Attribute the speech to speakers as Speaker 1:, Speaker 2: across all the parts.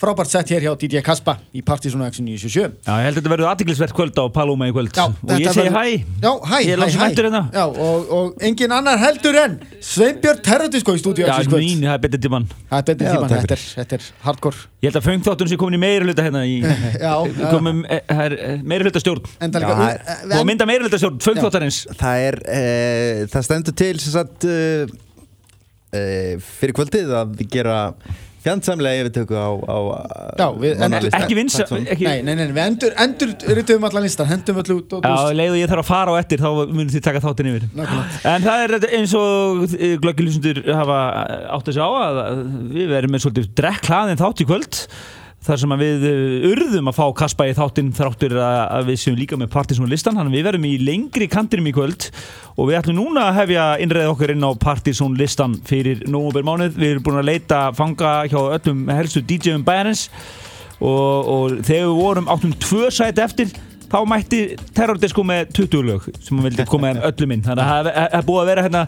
Speaker 1: frábært sett hér hjá DJ Kaspa í Partizón Action 977
Speaker 2: Já, ég held að þetta verður aðtiklisvert kvöld á Paloma í kvöld.
Speaker 1: Já,
Speaker 2: og ég segi hæ.
Speaker 1: Já, hæ,
Speaker 2: Ég
Speaker 1: hæ, hæ.
Speaker 2: hættur hérna.
Speaker 1: Já, og, og engin annar heldur en Sveinbjörn Terradisko í stúdíu
Speaker 2: Já, mín, það er betur tíman
Speaker 1: Það er betri
Speaker 3: Já,
Speaker 1: tíman, þetta er, þetta er hardcore.
Speaker 2: Ég held að föngþáttunum sé komin í meiri hluta hérna í,
Speaker 1: Já,
Speaker 2: komum, eh, það er eh, meiri hluta stjórn
Speaker 1: Enda líka
Speaker 2: og mynda meiri hluta stjórn, föngþáttarins
Speaker 3: Það er, uh, það stendur til sem sagt fyrir kvöldið að gera fjandsamlega yfirtöku á, á
Speaker 1: Já, við- en-.
Speaker 2: Ekki vinsa ekki,
Speaker 1: Nei, nei, nei, við endur, endur ryttum allan listan, hendum öllu út og
Speaker 2: Já, leið og ég þarf að fara á eftir þá munum þið taka þáttin yfir
Speaker 1: Nákvæmlega.
Speaker 2: En það er eins og glöggilísundur hafa átt að sjá að við verum með svolítið drekklaðin þátt í kvöld þar sem við uh, urðum að fá Kaspa í þáttinn þráttur að, við séum líka með Partizón listan. Þannig að við verum í lengri kantinum í kvöld og við ætlum núna að hefja innreið okkur inn á Partizón listan fyrir nógumber mánuð, við erum búin að leita fanga hjá öllum helstu DJ-um bæjarins og, og þegar við vorum áttum tvö sæti eftir þá mætti terrordisko með 20 lög sem hann vildi koma þeim öllum inn. Þannig að það búið að vera hérna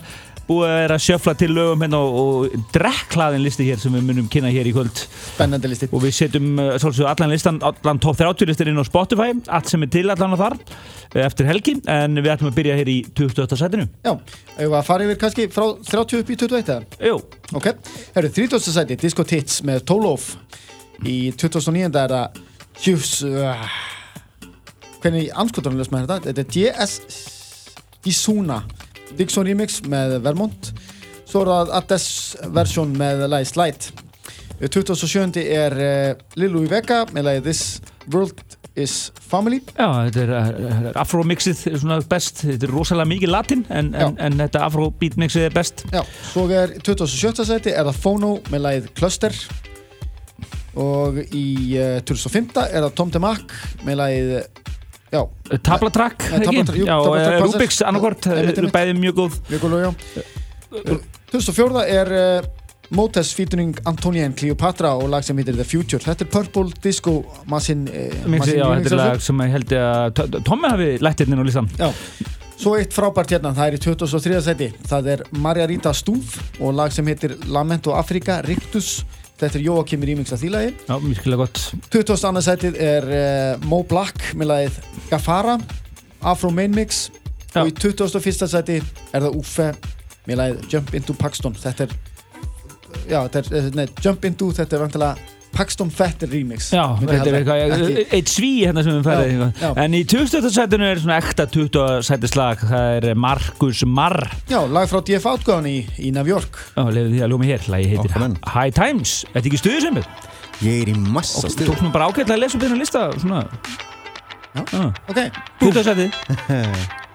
Speaker 2: búið að vera að sjöfla til lögum hérna og, og drekklaðin listi hér sem við munum kynna hér í kvöld
Speaker 1: Spennandi listi
Speaker 2: og við setjum svolítið allan listan allan top 30 listir inn á Spotify allt sem er til allan á þar uh, eftir helgi en við ætlum að byrja hér í 28. setinu
Speaker 1: Já, við að fara yfir kannski frá 30 upp í 21 eða?
Speaker 2: Jú,
Speaker 1: Ok, herru, 30. sæti, Disco Tits með Tolof í 2009. er það Hjús uh, hvernig anskotunum löst með þetta? Þetta er JS Isuna Dixon Remix með Vermont svo er það Ades versjón með lagi Slide 2007. er uh, Lilu Vega með lagi This World is Family
Speaker 2: já, þetta er uh, afro-mixið er svona best, þetta er rosalega mikið latin en, en, en þetta afro-beat mixið er best
Speaker 1: Já, svo er 2017. sæti er það Phono með lagið Cluster og í uh, 2005. er það Tom DeMac með lagið
Speaker 2: Tablatrakk,
Speaker 1: Nei,
Speaker 2: ekki?
Speaker 1: Tablatrakk, jú,
Speaker 2: Já,
Speaker 1: Tablatrakk
Speaker 2: eh,
Speaker 1: passar.
Speaker 2: Rubik's annarkvort,
Speaker 1: Einmitt,
Speaker 2: eru
Speaker 1: einmitt.
Speaker 2: bæði mjög góð
Speaker 1: Vigolo, já 2004. er uh, Motes featuring Antonia and Cleopatra og lag sem heitir The Future þetta er Purple Disco
Speaker 2: já,
Speaker 1: remix
Speaker 2: þetta er lag sem ég held að Tommi hafi lætt hérna listan
Speaker 1: Já, svo eitt frábært hérna, það er í 2003. seti það er Margarita Stúf og lag sem heitir Lamento Africa Rictus þetta er Jóakim af því lagi
Speaker 2: Já, mjög gott
Speaker 1: 22. setið er uh, Mo Black með lagið Gafara Afro Main Mix
Speaker 2: Já.
Speaker 1: og í 21. seti er það Uffe með lagið Jump Into Paxton þetta er, já, þetta er, eh, nei, Jump Into, þetta er vantilega Paxton Fetter remix
Speaker 2: Já, þetta er eitthvað, eitt sví hérna sem við
Speaker 1: já.
Speaker 2: En í 20. sætinu er svona ekta 20. sætislag Það er Markus Marr
Speaker 1: Já, lag frá DF Outgáðan í, í New York
Speaker 2: Já, lefðu því að ljóma hér Lagi heitir
Speaker 3: menn.
Speaker 2: High Times Þetta er ekki stuðu sem við
Speaker 3: Ég er í massa
Speaker 2: Og
Speaker 3: stuð
Speaker 2: tók nú bara ágætlega að lesa upp hérna lista Svona
Speaker 1: Já.
Speaker 2: Já.
Speaker 1: Ok,
Speaker 2: 20. sæti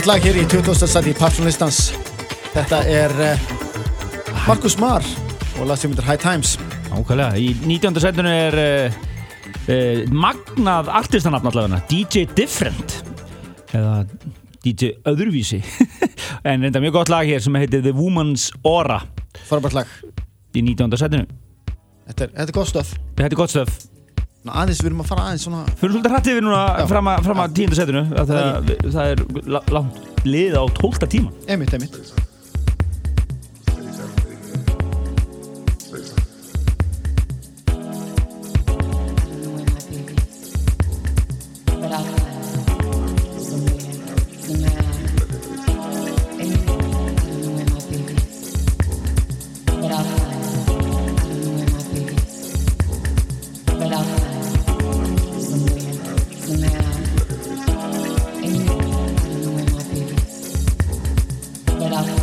Speaker 1: Frábært lag hér í 20. seti í Papsonlistans. Þetta er uh, Markus Marr og lag sem heitir High Times.
Speaker 2: Ákvæmlega, í 19. setinu er uh, uh, magnað artistanafn allavega, DJ Different eða DJ Öðruvísi en reynda mjög gott lag hér sem heitir The Woman's Aura
Speaker 1: Frábært lag.
Speaker 2: í 19. setinu
Speaker 1: Þetta er, gott stöf.
Speaker 2: Þetta er gott stöf
Speaker 1: Ná, aðeins, við erum að fara aðeins svona...
Speaker 2: Fyrir svolítið hrættið við núna fram að, fram að 10. setinu að það, það, er la- langt lið á 12. tíma
Speaker 1: Einmitt, einmitt.
Speaker 2: Já,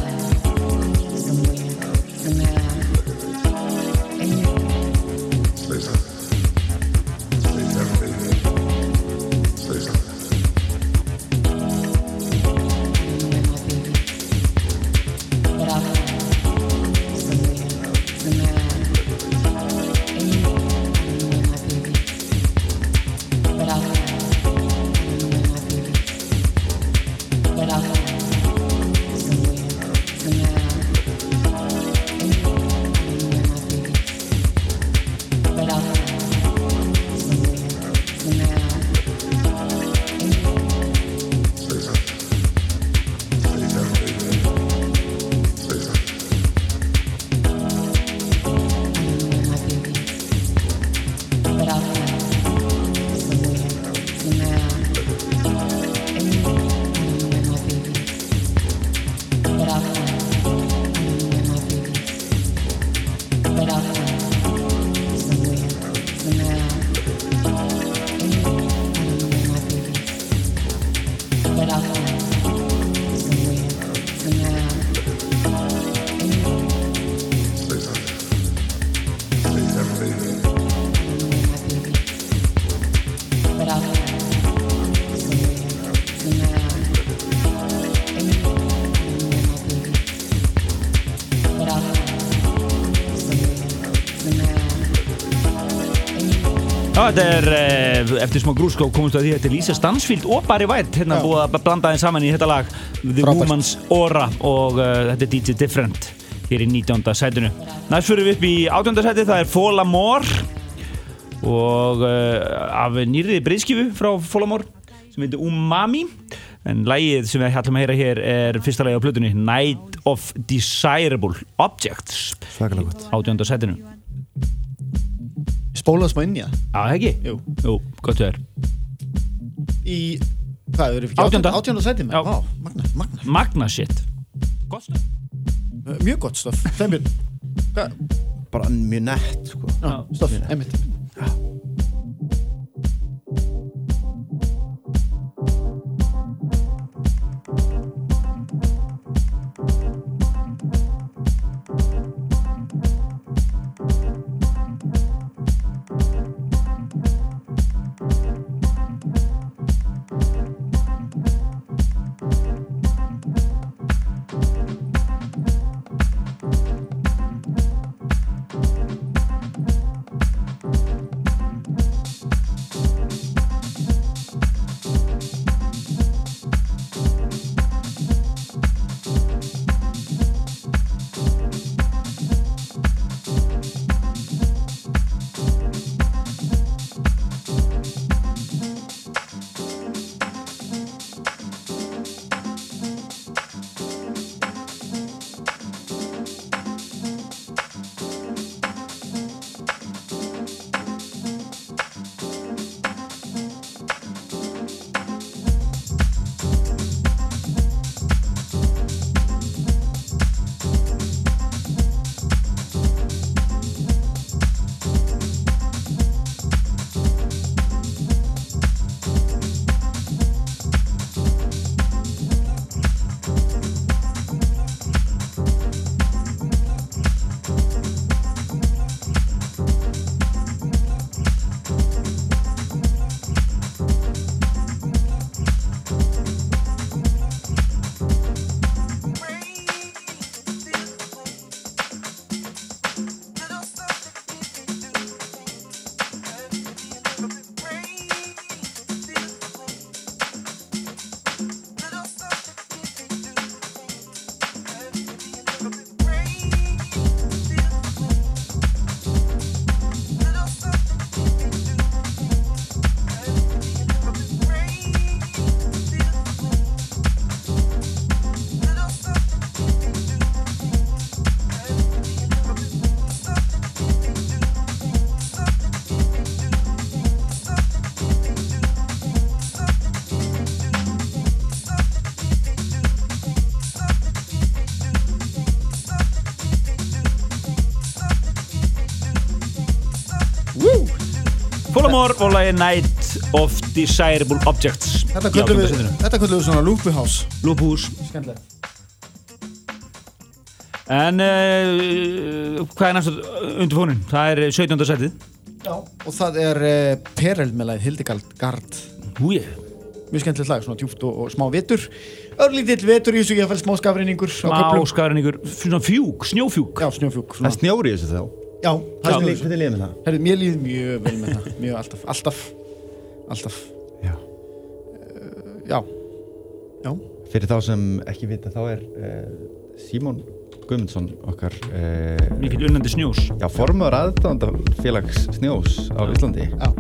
Speaker 2: þetta er, eh, eftir smá grúskó komumst við að því að þetta er Lisa Stansfield og Barry White hérna búið að blanda þeim saman í þetta lag The
Speaker 1: Frábært.
Speaker 2: Woman's Aura og uh, þetta er DJ Different hér í 19. sætinu Næst fyrir við upp í 18. sæti, það er Fall Amore og uh, af nýrði breyðskifu frá Fall Amore sem heitir Umami en lagið sem við ætlum að heyra hér er fyrsta lagið á plötunni Night of Desirable Objects
Speaker 3: Svakalega gott
Speaker 2: 18. sætinu
Speaker 1: Spólaðu smá inn í það.
Speaker 2: Já, ekki?
Speaker 1: Jú.
Speaker 2: Jú, gott við er
Speaker 1: Í, hvað, við erum ekki
Speaker 2: Átjánda.
Speaker 1: átjánda sæti með?
Speaker 2: Já.
Speaker 1: Vá, magna, magna.
Speaker 2: Magna shit Gott stöð
Speaker 1: Uh, Mjög gott stöf. Sveinbjörn. Hvað?
Speaker 3: Bara mjög nett sko
Speaker 1: Já, stöf, einmitt.
Speaker 4: Thank
Speaker 2: Lagi Night of Desirable Objects
Speaker 1: Þetta
Speaker 2: í
Speaker 1: köllum við,
Speaker 2: áttundarsætinu.
Speaker 1: þetta köllum við svona Loopy House
Speaker 2: Lúphús
Speaker 1: Skemmtilegt
Speaker 2: En uh, hvað er næst undir fónin? Það er 17. setið
Speaker 1: Já Og það er uh, Perel með lagið Hildegard Gard
Speaker 2: Húi
Speaker 1: Mjög skemmtilegt lag, svona djúpt og, og smá vetur Örlítill vetur í þessu, ég fæl smá skafreiningur á
Speaker 2: Má
Speaker 1: köflum.
Speaker 2: skariningur, svona fjúk, snjófjúk
Speaker 1: Já, snjófjúk
Speaker 3: Það
Speaker 1: svona.
Speaker 3: er snjóri í þessu þá
Speaker 1: Já, er
Speaker 3: Hvernig líður með það?
Speaker 1: Herri, Mér líður mjög vel með það. Mjög alltaf, alltaf Alltaf,
Speaker 3: Já.
Speaker 1: Já. Já,
Speaker 3: Fyrir þá sem ekki vita þá er uh, Símon Guðmundsson okkar uh,
Speaker 2: Mikið unnandi snjós.
Speaker 3: Já, formur aðdánda félags snjós á Íslandi.
Speaker 1: Já.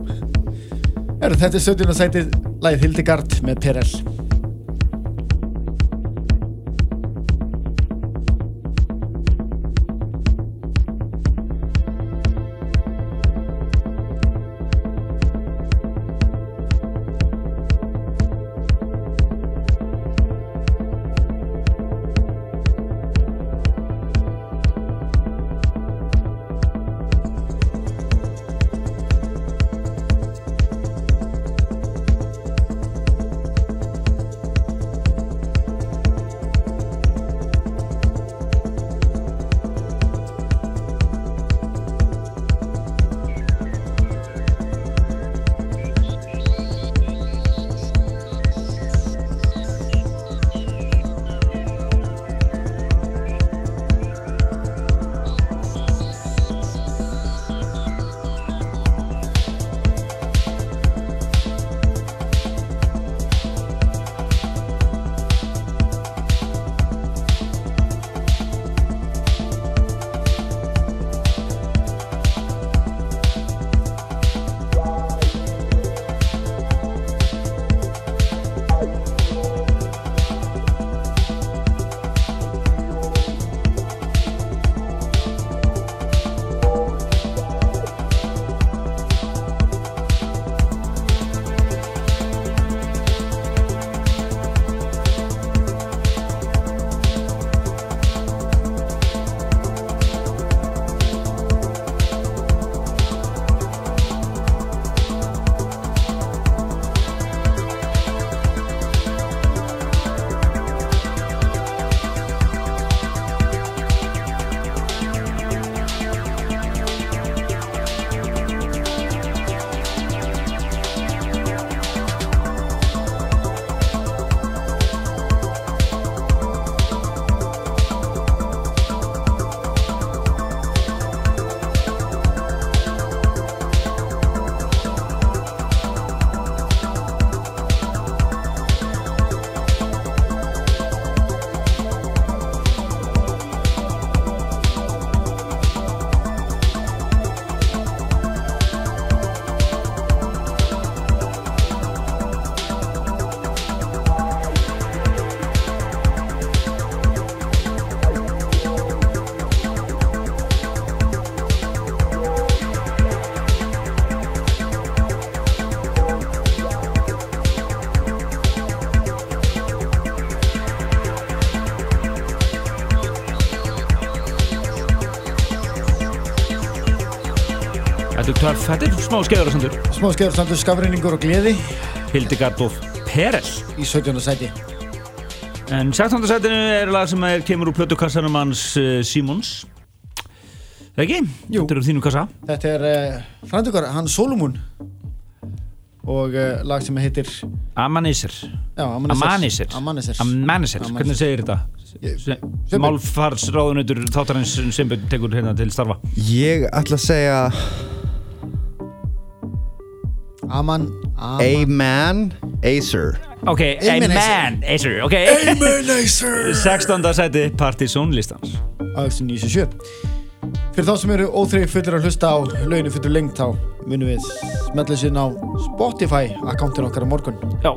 Speaker 1: Herri, Þetta er 17. sætið lagið Hildegard með Perel
Speaker 2: Þetta er smá skeiður og sandur
Speaker 1: Smá samt skafreiningur og gleði.
Speaker 2: Hildegard of Perel
Speaker 1: í 17. sæti.
Speaker 2: En 16. setinu er lag sem er, kemur úr plötukassanum hans uh, Simons. Það ekki?
Speaker 1: Jú.
Speaker 2: Þetta er úr þínum kassa.
Speaker 1: Þetta er uh, frændukar Hann Solomon og uh, lag sem heitir
Speaker 2: Amanisir
Speaker 1: já,
Speaker 2: Amanisir
Speaker 1: Amanisir
Speaker 2: hvernig segir þetta? Málfarsráðunautur þáttarins sem tekur hérna til starfa.
Speaker 3: Ég ætla að segja
Speaker 1: Aman Aman.
Speaker 3: A-man Acer.
Speaker 2: Ok, a
Speaker 1: Amen,
Speaker 2: man, Acer, ok.
Speaker 1: Amanizer
Speaker 2: 16. seti Partizón listans.
Speaker 1: Aðeins 97 Fyrir þá sem eru óþreyf fullir að hlusta á lauginu fullir lengt þá munum við smetla sér á Spotify akkántin okkar á morgun.
Speaker 2: Já,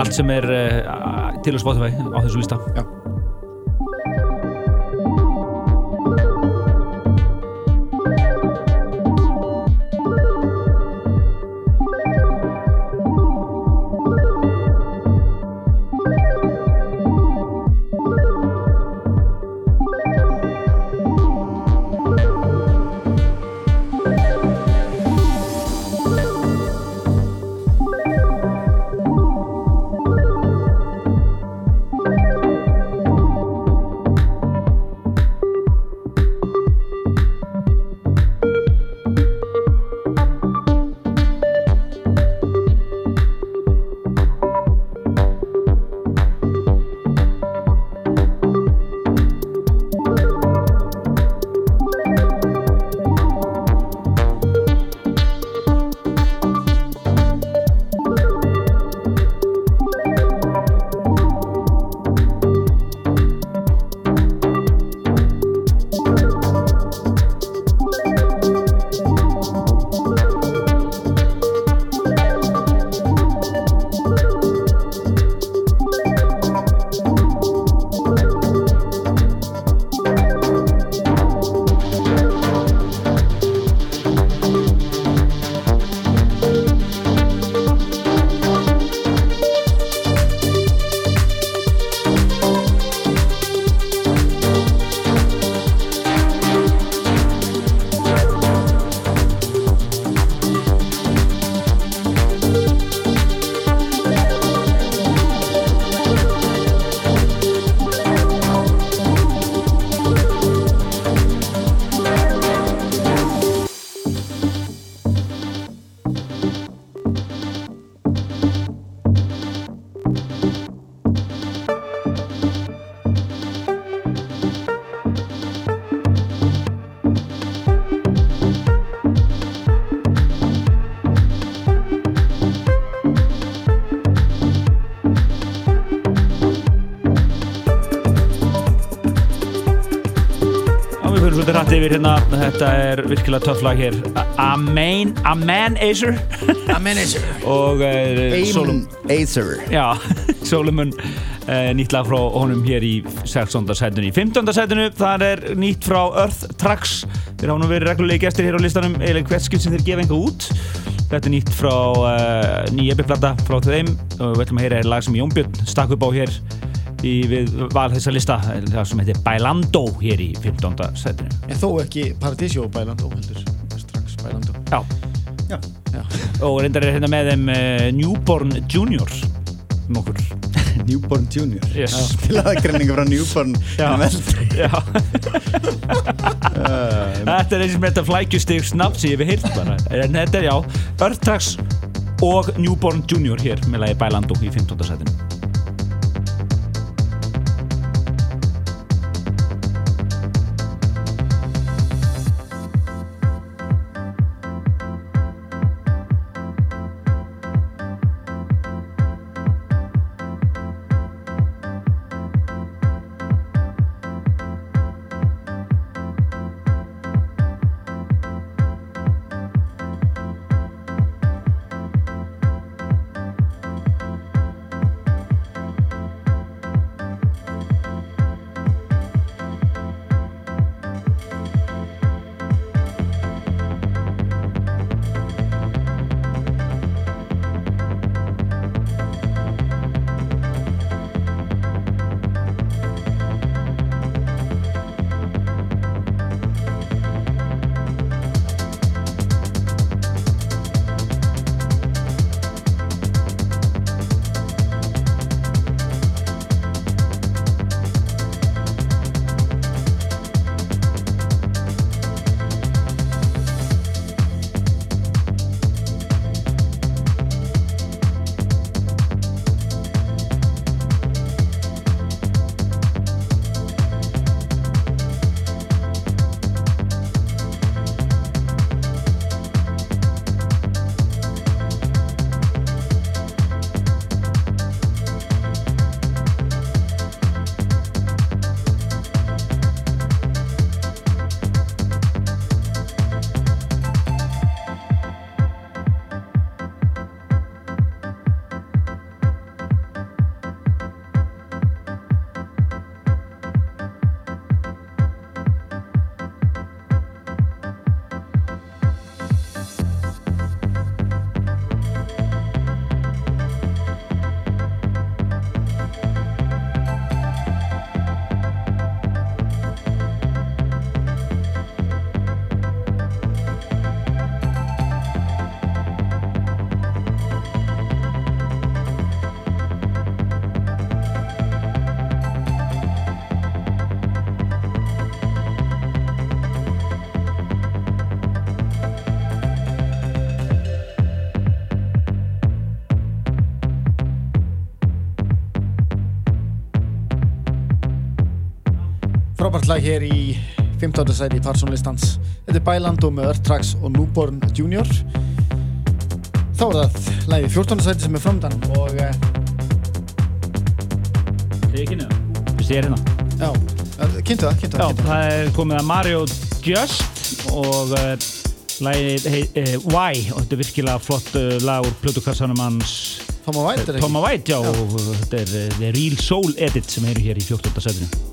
Speaker 2: allt sem er uh, til á Spotify á þessu lista.
Speaker 1: Já.
Speaker 2: Yfir hérna. Þetta er virkilega töff lag hér. Amen, Amen Acer.
Speaker 1: Amenizer
Speaker 2: og uh, Solum
Speaker 3: Acer.
Speaker 2: Já, Solomon uh, nýtt lag frá honum hér í 16. sætinu. Í 15. sætinu, það er nýtt frá Earth Tracks þeir hafa nú verið reglulegi gestir hér á listanum. Eiginlega hvert skipt sem þeir gefa enga út. Þetta er nýtt frá uh, nýja epiplata frá þeim. Og við ætlum að heyra er lag sem Jón Björn stakk upp á hér í, við val þessa lista. Það sem heitir Bailando hér í 15. sætinu.
Speaker 1: En þó ekki Paradisio Bælando heldur Strax Bælando
Speaker 2: Já,
Speaker 3: Já.
Speaker 1: Já.
Speaker 2: og reyndar er hérna með þeim uh, Newborn Junior nokkur
Speaker 3: Newborn Junior
Speaker 2: Yes.
Speaker 3: Spilaðagrenninga frá Newborn
Speaker 2: Já.
Speaker 3: um
Speaker 2: Þetta er eins og með þetta flækjustig snabb sem ég hef heyrt bara En þetta er já, Earthtrax og Newborn Junior hér með lagi Bailando í 15. setinu
Speaker 1: Frábært lag hér í 15. sæti í Parsonlistans Þetta er Bælando með Earthtrax og Newborn Junior. Þá er það lagið 14. sæti sem er framdann og
Speaker 2: Segir ekki niður Við sér hérna.
Speaker 1: Já, kynntu það, kynntu
Speaker 2: Já,
Speaker 1: það, kynntu það.
Speaker 2: það er komið að Mario Just og uh, lagið uh, Why og þetta er virkilega flott uh, lag úr plötukassanum hans.
Speaker 1: Toma White
Speaker 2: Toma White, já, og þetta er The Real Soul Edit sem eru hér í 14. setinu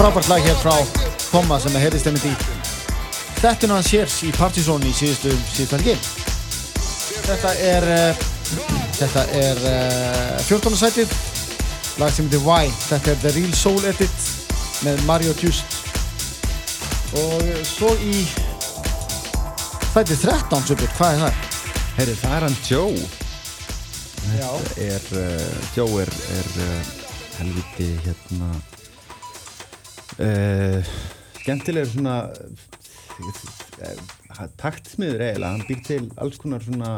Speaker 1: Frábært lag hér frá Koma sem að heyrðist einmitt í Þettinu hans hér í Partizón í síðustu síðustu helgi. Þetta er uh, Þetta er uh, 14. sætið. Lag sem heitir Why. Þetta er The Real Soul Edit með Mario Just og svo í sætið 13 Subur, hvað er það?
Speaker 3: Herri, það er hann Joe.
Speaker 1: Já,
Speaker 3: er, uh, Joe er, er helviti hérna uh, skemmtilegur svona uh, taktsmiður eiginlega, hann býr til alls konar svona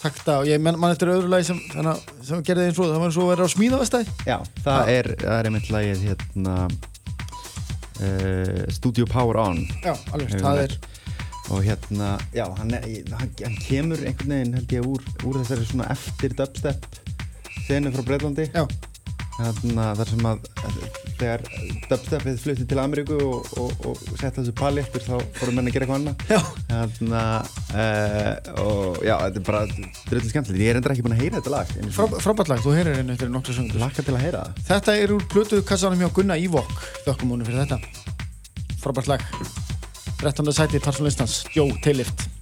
Speaker 1: takta og ég menn man eftir öðru lagi sem, að- sem gerði eins og það var og að vera á smíðavestæði
Speaker 3: já, það er, það er einmitt lagið hérna uh, Studio Power On.
Speaker 1: Já, alveg, það er
Speaker 3: og hérna, já, hann, hann, hann kemur einhvern veginn held ég úr, úr þessari svona eftir dubstep senu frá Breitlandi
Speaker 1: Já,
Speaker 3: þarna þar sem að þegar dubstepið flutti til Ameríku og, og, og setta þessu pali eftir þá fórum menn að gera eitthvað annað.
Speaker 1: Já,
Speaker 3: þarna uh, og já, þetta er bara dröldur skemmtilegt, ég er endur ekki búin að heyra þetta lag einu
Speaker 1: frábært lag, þú heyrir henni eftir nokkru söngur
Speaker 3: Laka til að heyra það.
Speaker 1: Þetta er úr plötu kassanum hjá Gunna Ívok þökkum honum fyrir þetta. Frábært lag. 13. sæti Parsonlistans, Joe Tailift
Speaker 5: I'm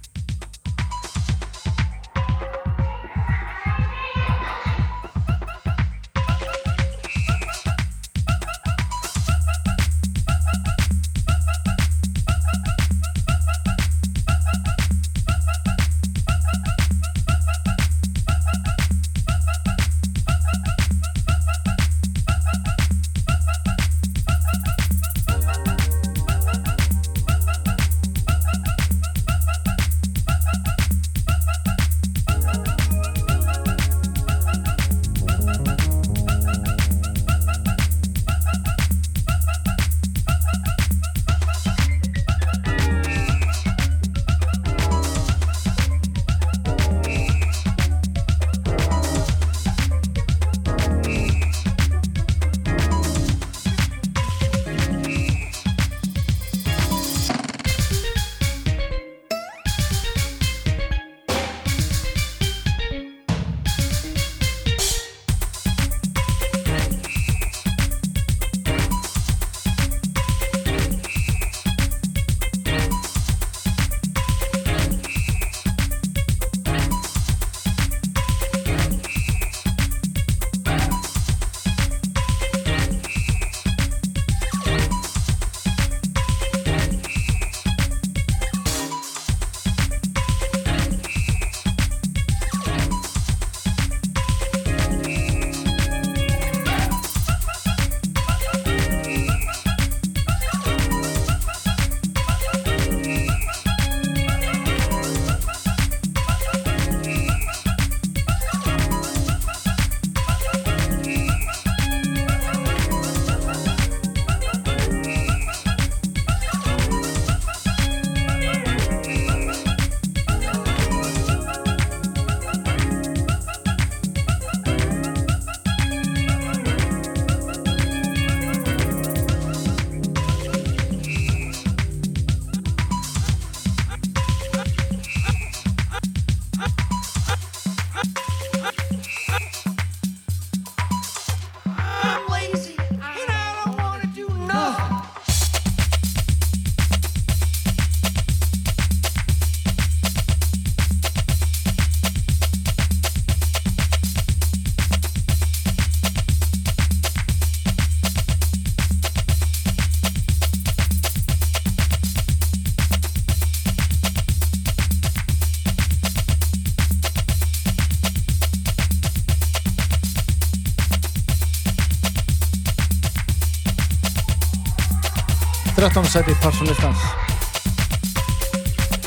Speaker 1: 13. seti Parsonistans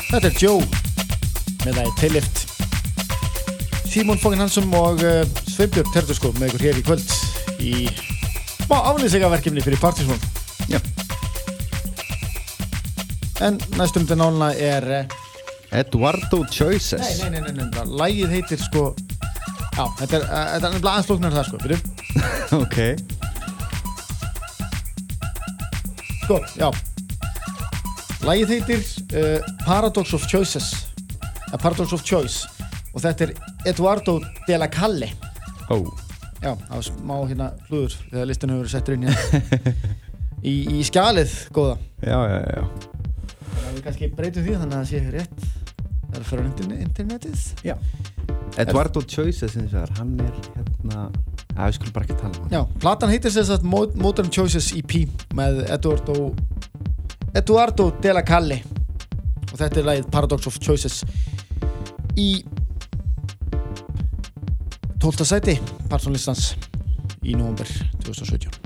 Speaker 1: Þetta er Joe með það í tillift Tímón Fókin Hansum og uh, Sveinbjörn Terturskó með ykkur hér í kvöld í aflýsingaverkjumni fyrir Partismón
Speaker 3: Já.
Speaker 1: En næstum til nána er uh,
Speaker 3: Eduardo Choices.
Speaker 1: Nei, nei, nei, nei, nei. lægið heitir sko Já, þetta er, uh, þetta er aðsloknar það sko, fyrir
Speaker 3: Ok.
Speaker 1: Sko, já. Lægið heitir uh, Paradox of Choices. Uh, Paradox of Choice. Og þetta er Eduardo de la Calle.
Speaker 3: Ó.
Speaker 1: Já, það var smá hérna hlúður þegar listin hefur verið settur inn hérna í, í skjalið, góða.
Speaker 3: Já, já, já.
Speaker 1: Þannig að við kannski breytum því þannig að það sé rétt. Það er fyrir internet, internetið.
Speaker 3: Já. Eduardo Choices eins og það hann er hérna að við skulum bara ekki tala um hann
Speaker 1: Já, platan heitir sagt Mo- Modern Choices EP með Eduardo Eduardo de la Calle og þetta er lagið Paradox of Choices í 12. sæti Parsonlistans í november 2017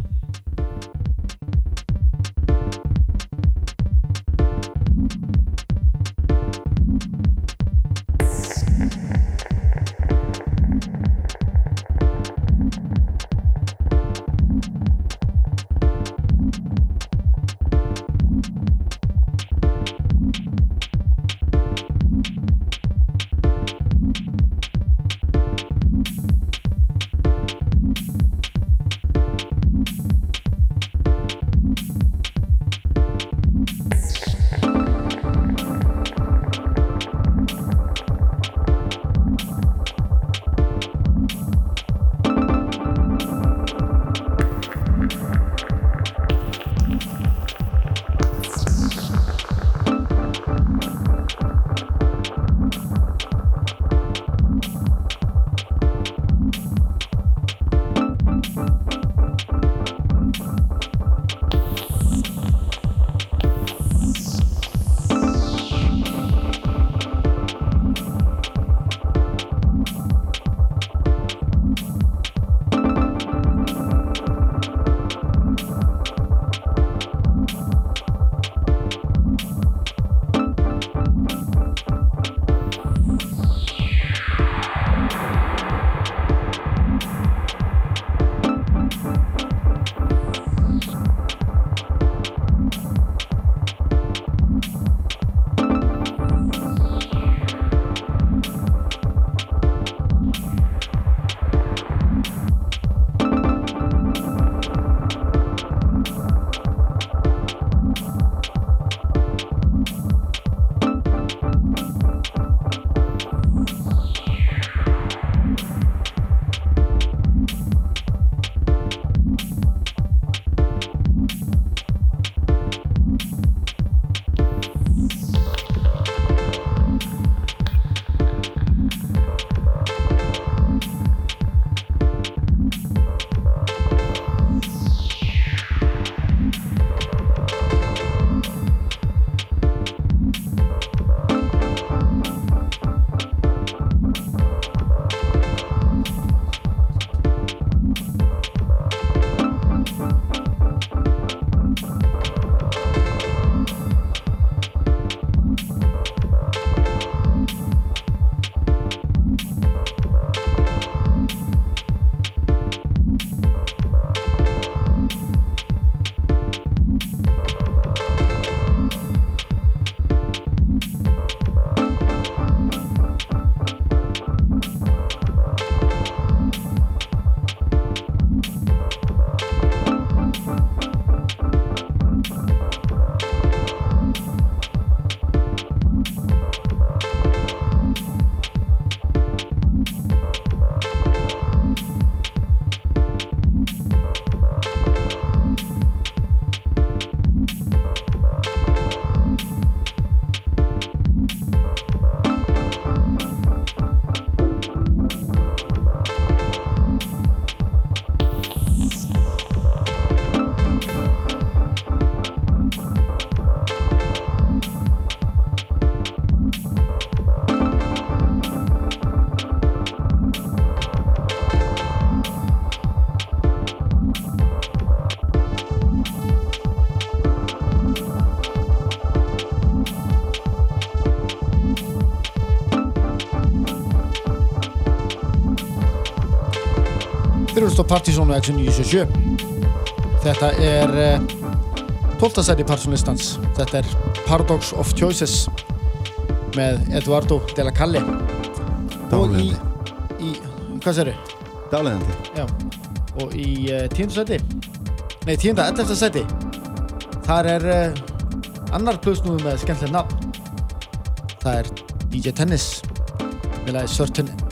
Speaker 1: Þeir eru stóð Partizón og Action 977 Þetta er uh, 12. sæti Parsonlistans þetta er Paradox of Choices með Eduardo de la Calle. Og í, í hvað sér
Speaker 6: Dáleiðandi.
Speaker 1: Já, og í uh, tíundu sæti. Nei, tíunda, ellefta sæti. Þar er uh, annar plusnúður með skemmtileg nafn. Það er DJ Tennis. Með lagi Certain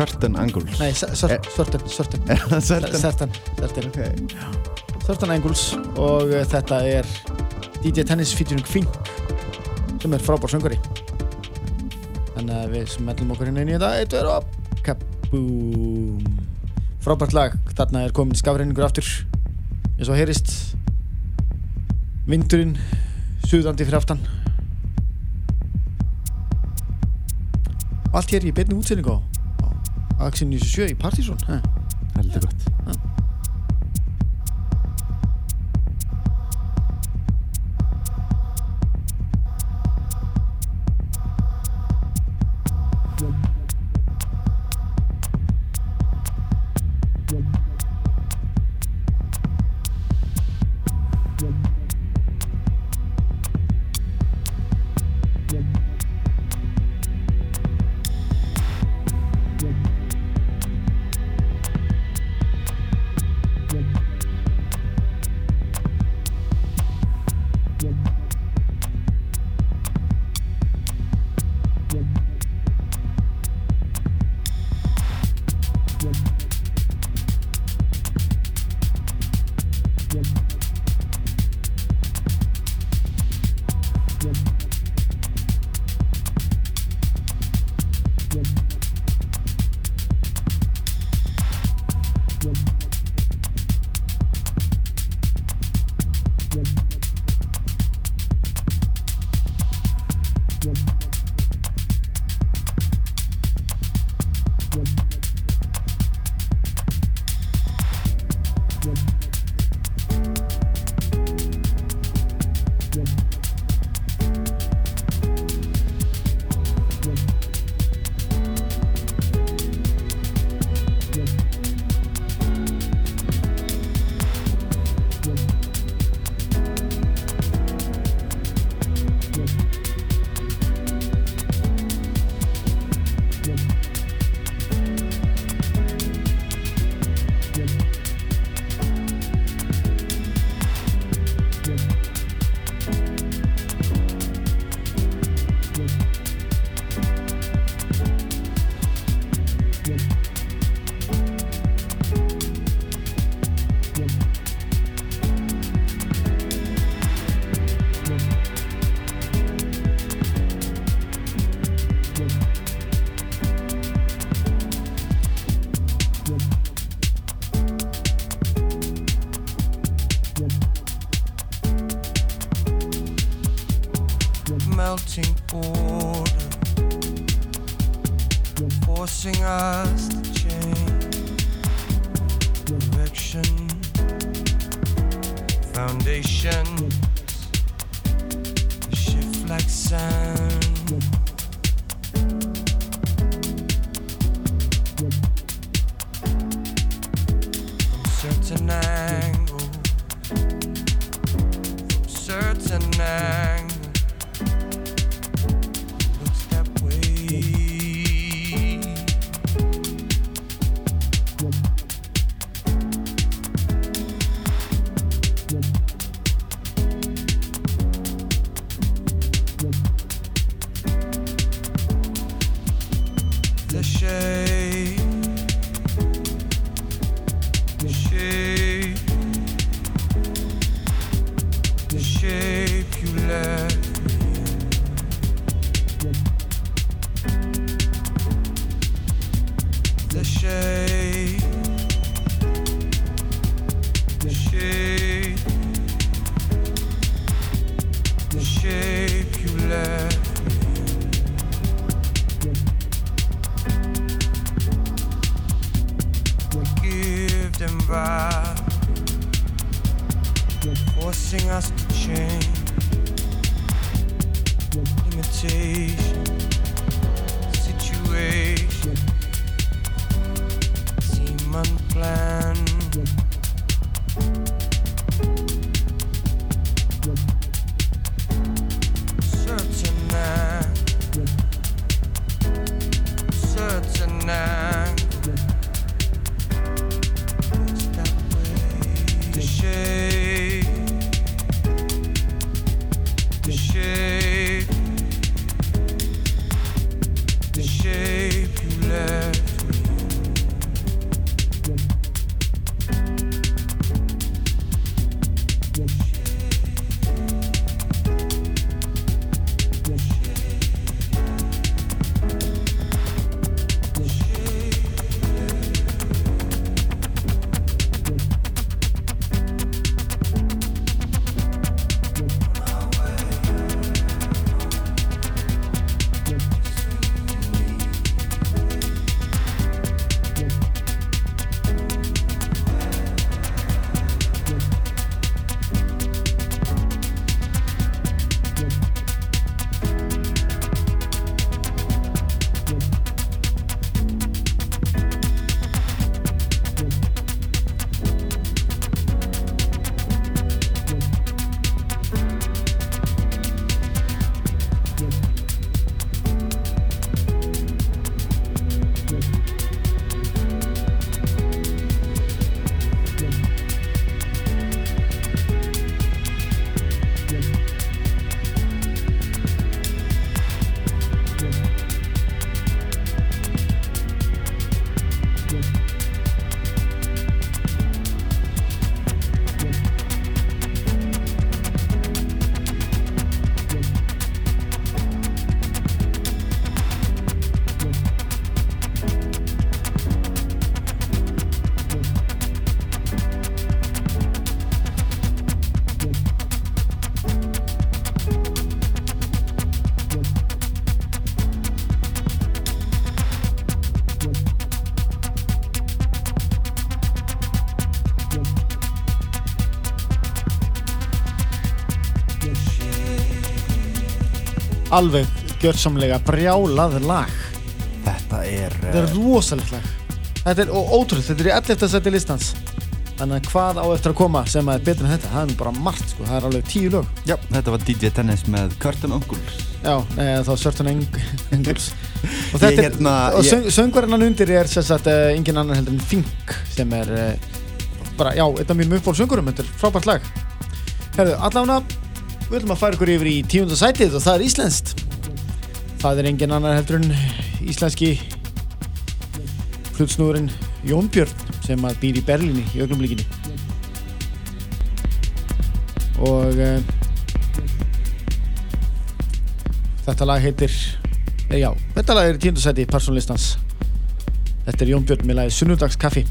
Speaker 6: Curtain Angles.
Speaker 1: Nei, Certain
Speaker 6: Ok.
Speaker 1: Certain Angles og uh, þetta er DJ Tennis featuring Fink sem er frábár söngari Þannig að við smellum okkur inn í þetta Eitt verður og Kaboom. Frábært lag, þarna er komin skafreiningur aftur. Eins og heyrist Vindurinn Suðandi fyrir aftan. Allt hér í beinni útsendingu. á Axel 97 í Partizón eh.
Speaker 6: Heldur gott
Speaker 1: alveg gjörsamlega brjálað lag.
Speaker 3: Þetta er
Speaker 1: þetta er rosalegt lag. Þetta er ótrúlega, þetta er í 11. seti listans. Þannig að hvað á eftir að koma sem er betur en þetta, það er bara margt sko, það er alveg tíu lög.
Speaker 3: Já, þetta var DJ Dennis með Curtin Uncle
Speaker 1: já, eða þá Eng Engels. Og þetta er,
Speaker 3: hérna-
Speaker 1: og söng, söngvarinnan undir er sagt uh, engin annar heldur en Fink sem er uh, bara, já, einn af mínum uppból söngurum þetta er frábært lag. Herðu, allavega við ætlum að færa ykkur yfir í tíunda sætið og það er íslenskt það er engin annar heldur en íslenski flutsnúðurinn Jón Björn sem að býr í Berlíni í augnumlíkinni og uh, þetta lag heitir eh, já, þetta lag er í tíundu sæti persónlistans. Þetta er Jón Björn með lagið Sunnudagskaffi.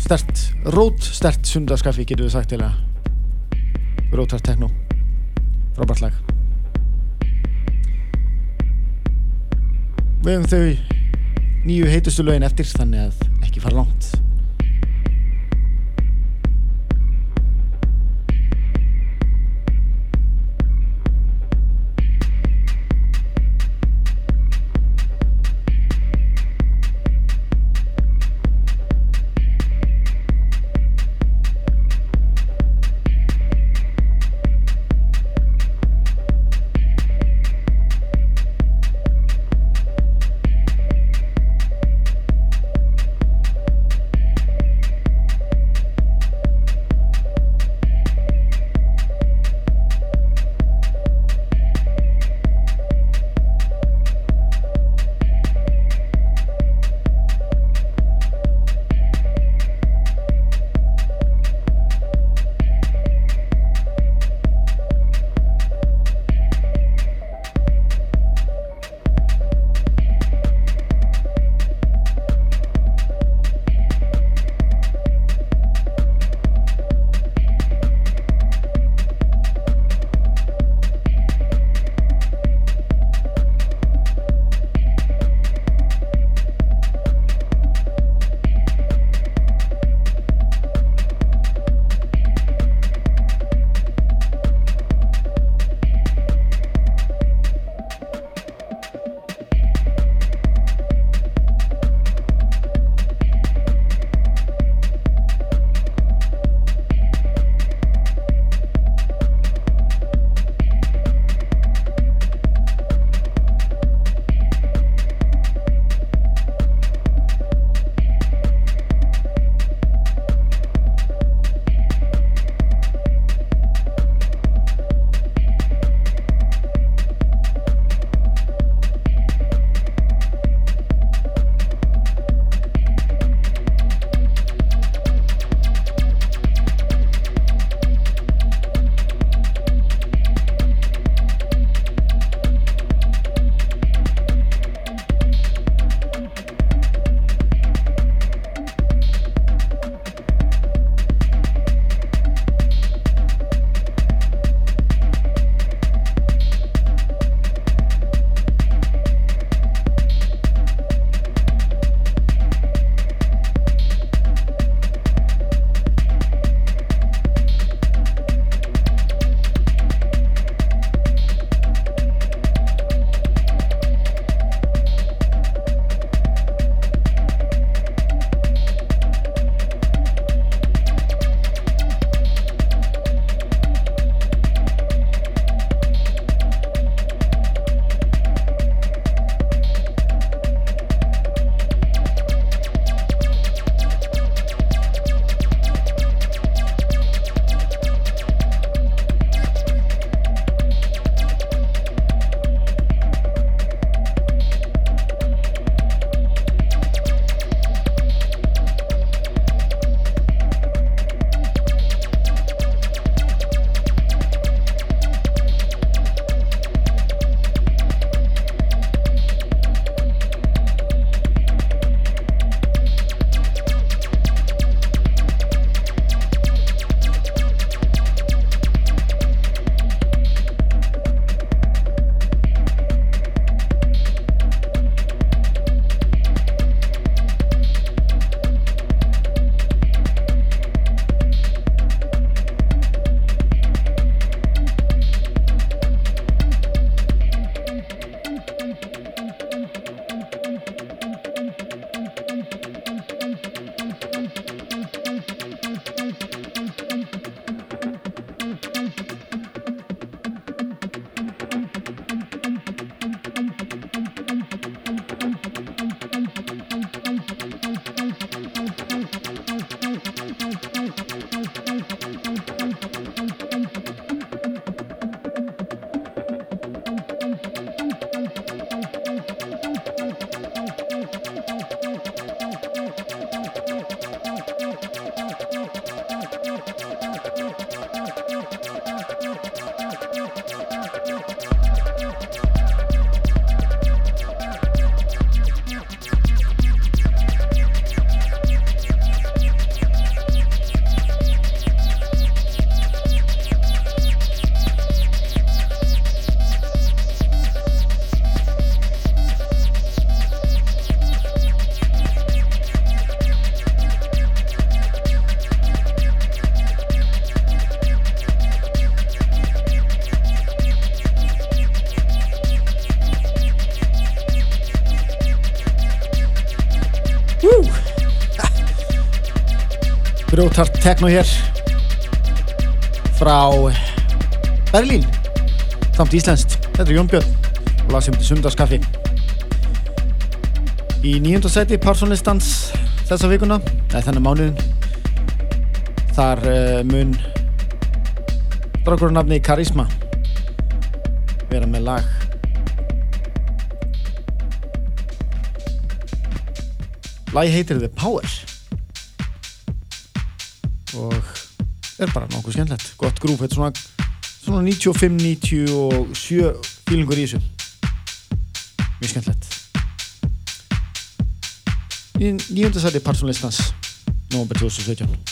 Speaker 1: Stert, rót stert sunnudagskaffi getur við sagt til að rótart tekno frábært lag við hefum þau nýju heitustu lögin eftir þannig að ekki fara langt Grjótart tekno hér frá Berlín. Samt íslenskt, þetta er Jón Björn og lag sem til sundarskaffi. Í nýjönda seti Parsonlistans þessa vikuna eða þennan mánuðin þar uh, mun drákurinn Karisma vera með lag. Lagi heitir The Power er bara nokkuð skemmtilegt. Gott grúf, þetta er svona, svona 95-97 fílingur í þessu. Mjög skemmtilegt. Í nýjönda Parsonlistans november 2017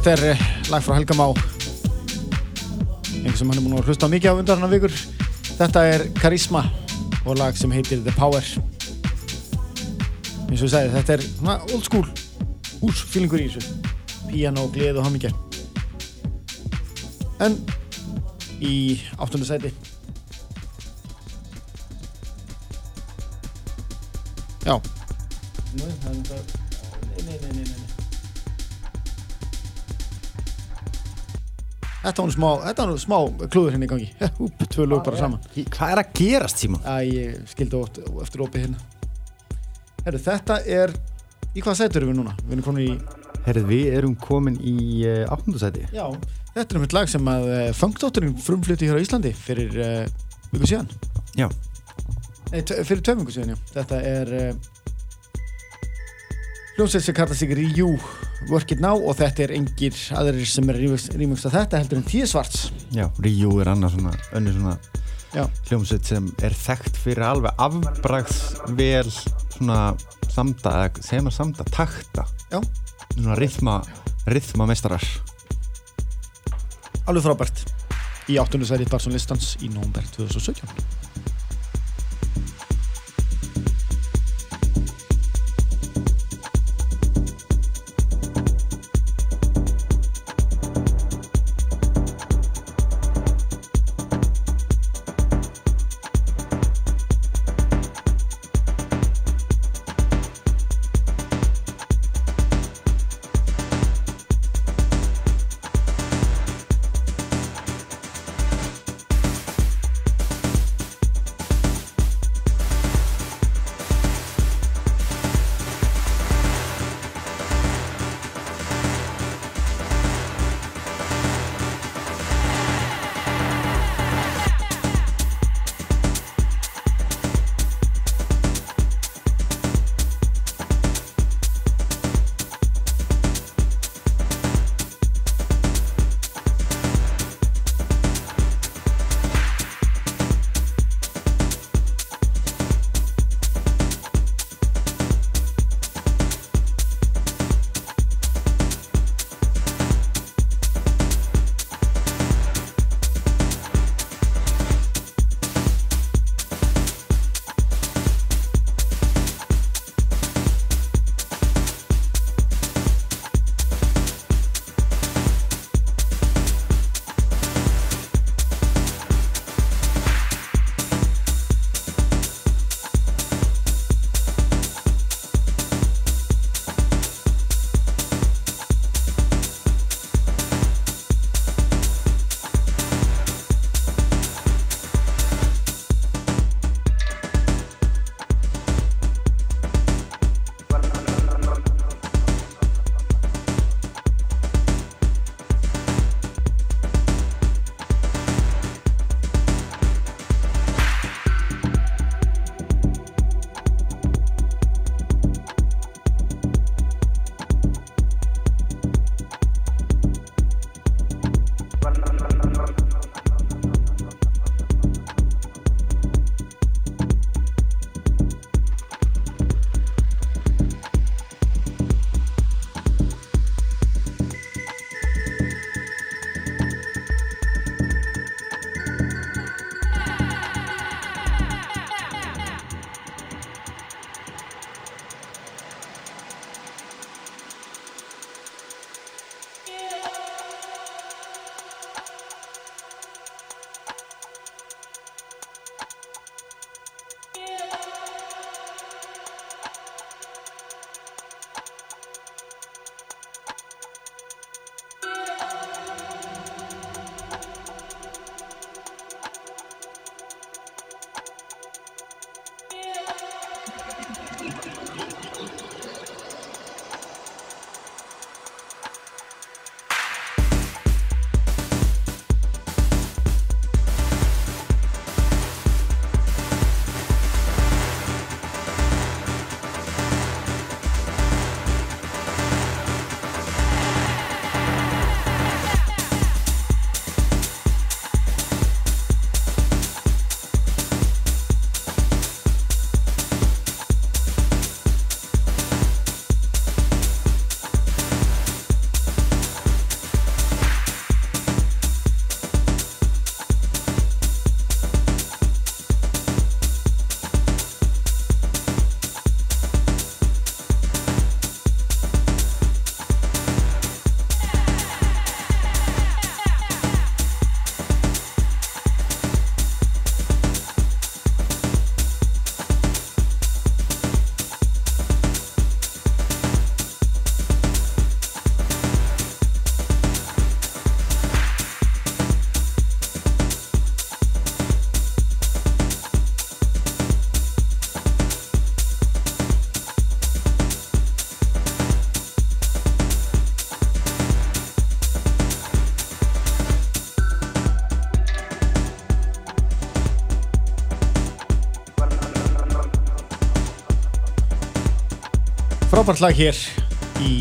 Speaker 1: Þetta er eh, lag frá Helga Má. Sem hann er múin að hlusta mikið á undan hann vikur. Þetta er Karisma og lag sem heitir The Power. Eins og ég sagði þetta er old school húsfílingur í þessu. Piano, gleð og hamingja. En í áttunda Þetta var nú smá, smá klúður hérna í gangi. Úp, tvö lög bara saman.
Speaker 3: Hvað er að gerast, Tímon?
Speaker 1: Æ, ég skildi ótt eftir opið hérna. Herru, þetta er, í hvað sætur erum við núna? Við erum komin í,
Speaker 3: Herrið, við erum komin í uh, áttundasæti.
Speaker 1: já, þetta er um eitt lag sem að uh, Funkdótturinn frumflutti hér á Íslandi fyrir uh, viku síðan.
Speaker 3: Já.
Speaker 1: Nei, fyrir tveim viku síðan, já. Þetta er hljómsveit sem kallar sig Rjú Work It Now og þetta er engir aðrir sem er rýmugst að þetta heldur en Tíu Svarts.
Speaker 3: Já, Ríu er annað svona, önnur svona
Speaker 1: Já.
Speaker 3: hljómsveit sem er þekkt fyrir alveg afbragðs vel svona samda, segir maður samda, takta.
Speaker 1: Já.
Speaker 3: Svona rithma, rithma mestarar.
Speaker 1: alveg frábært í áttundu særi Barsson listans í nómber 2017 frábært lag hér í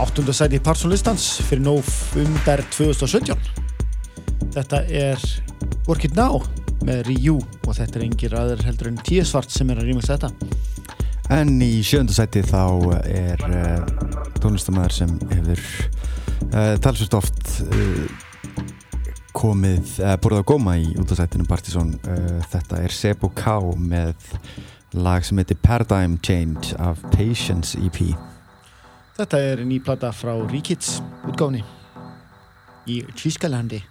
Speaker 1: áttunda sæti Parson-listans fyrir nófumber 2017 þetta er Work It Now með Ryu og þetta er engir aðeir heldur en T-Svart sem er að rýmast þetta
Speaker 3: En í sjönda sæti þá er uh, tónlistamæður sem hefur uh, talsvist oft uh, komið, borðið á góma í útasætinu Partizón. Þetta er Sebo K með lag sem heitir Paradigm Change af Patience EP.
Speaker 1: þetta er ný plata frá Ríkits útgáfni í Tískalandi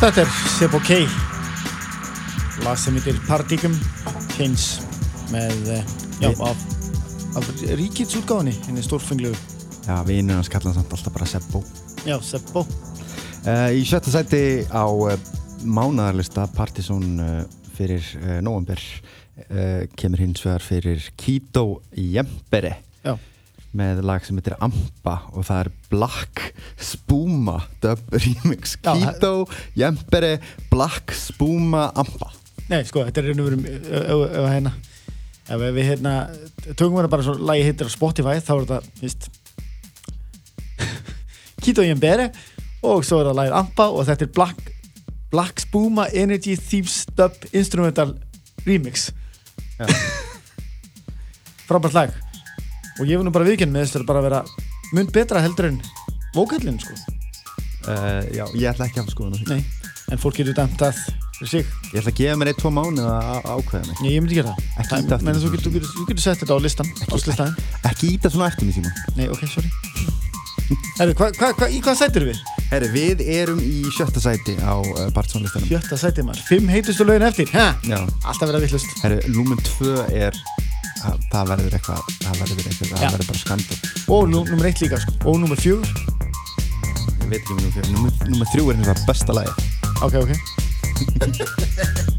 Speaker 1: Þetta er Sebo K lag sem heitir Paradigm Change með, eh, já,
Speaker 3: Við-
Speaker 1: af, af Ríkits útgáfinni henni stórfenglegu,
Speaker 3: Já, vinur hans kallar hann samt alltaf bara Sebbo.
Speaker 1: já, Sebo
Speaker 3: Uh, í sjötta sæti á uh, mánaðarlista Partizón uh, fyrir november kemur hins vegar fyrir Kito Jempere
Speaker 1: Já.
Speaker 3: Með lag sem heitir Ampa og það er Black Spuma dub remix. Kito Jempere Black Spuma Ampa.
Speaker 1: Nei, sko, þetta er verum ef hérna. Ef við hérna tökum við bara svo lagi heitir á Spotify þá er þetta, víst Kito Jembere og svo er það lagið Ampa og þetta er Black, Black Spuma Energy Thieves Dub Instrumental Remix. Frábært lag og ég nú bara viðkynna með þess að bara vera mun betra heldur en vókallin sko,
Speaker 3: uh, Já, ég ætla ekki að því
Speaker 1: nei en fólk getur dæmt að sig
Speaker 3: Ég ætla að gefa mér eitt tvo mánu að ákveða mig
Speaker 1: Nei, ég myndi gera
Speaker 3: Ekki
Speaker 1: það.
Speaker 3: ýta
Speaker 1: Það, menn
Speaker 3: aftur.
Speaker 1: þú getur, getur, getur sett þetta á listan, slistaðin.
Speaker 3: Ekki íta svona eftir mig Simon
Speaker 1: Nei, ok, sorry. Herru, hva, hva, hva, í hvað sættir við?
Speaker 3: Herri, við erum í sjötta sæti á uh, Bartsónlistanum
Speaker 1: Sjötta sættir maður. Fimm heitustu lögin eftir. Hæ?
Speaker 3: Já,
Speaker 1: Alltaf verið að vittlust.
Speaker 3: herri, númer tvö er það, verður eitthvað það verður eitthvað, það verður bara skandal
Speaker 1: Og nú, nummer eitt líka, sko. Og nummer fjögur.
Speaker 3: Ég veit ekki um númer fjör Númer, númer þrjú er vegar besta lagi
Speaker 1: Ok, ok.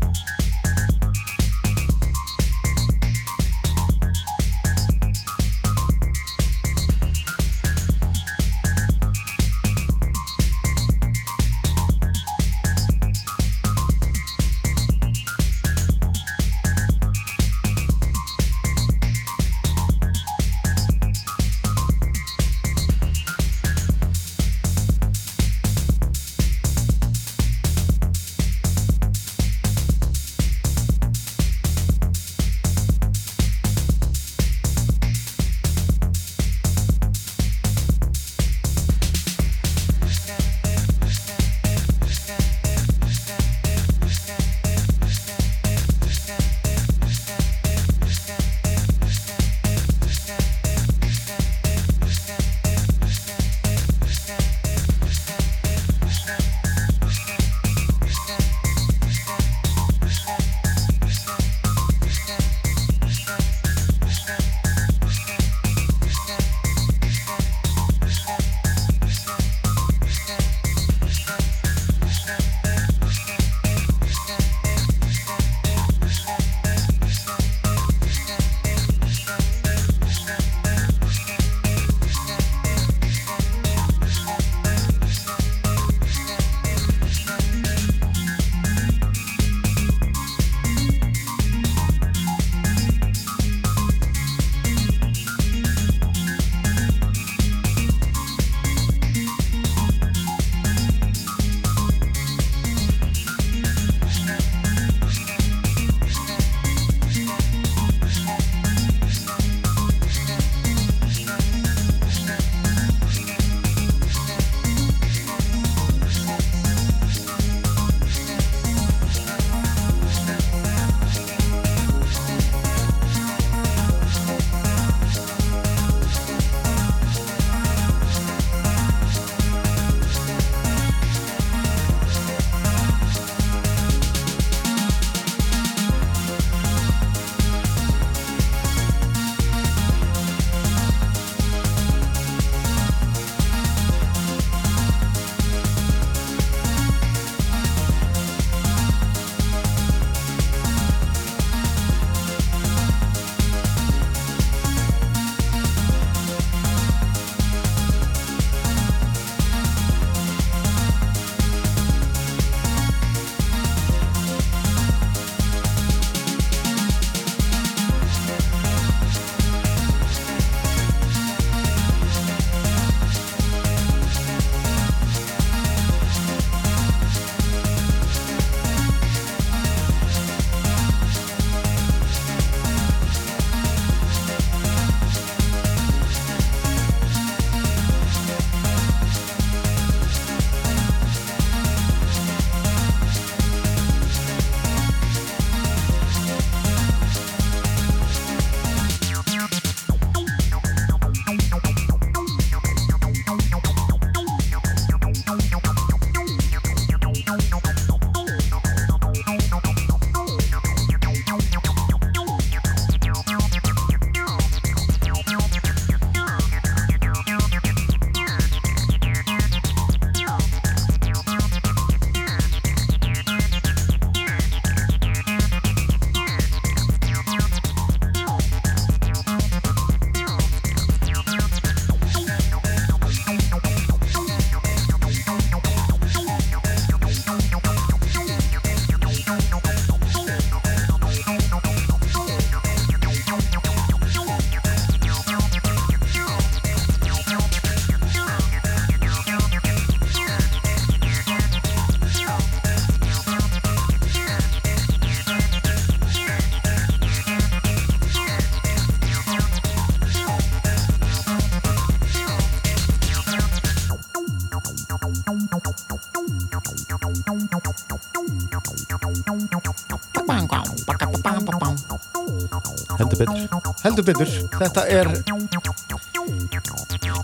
Speaker 3: betur.
Speaker 1: Heldur betur. Þetta er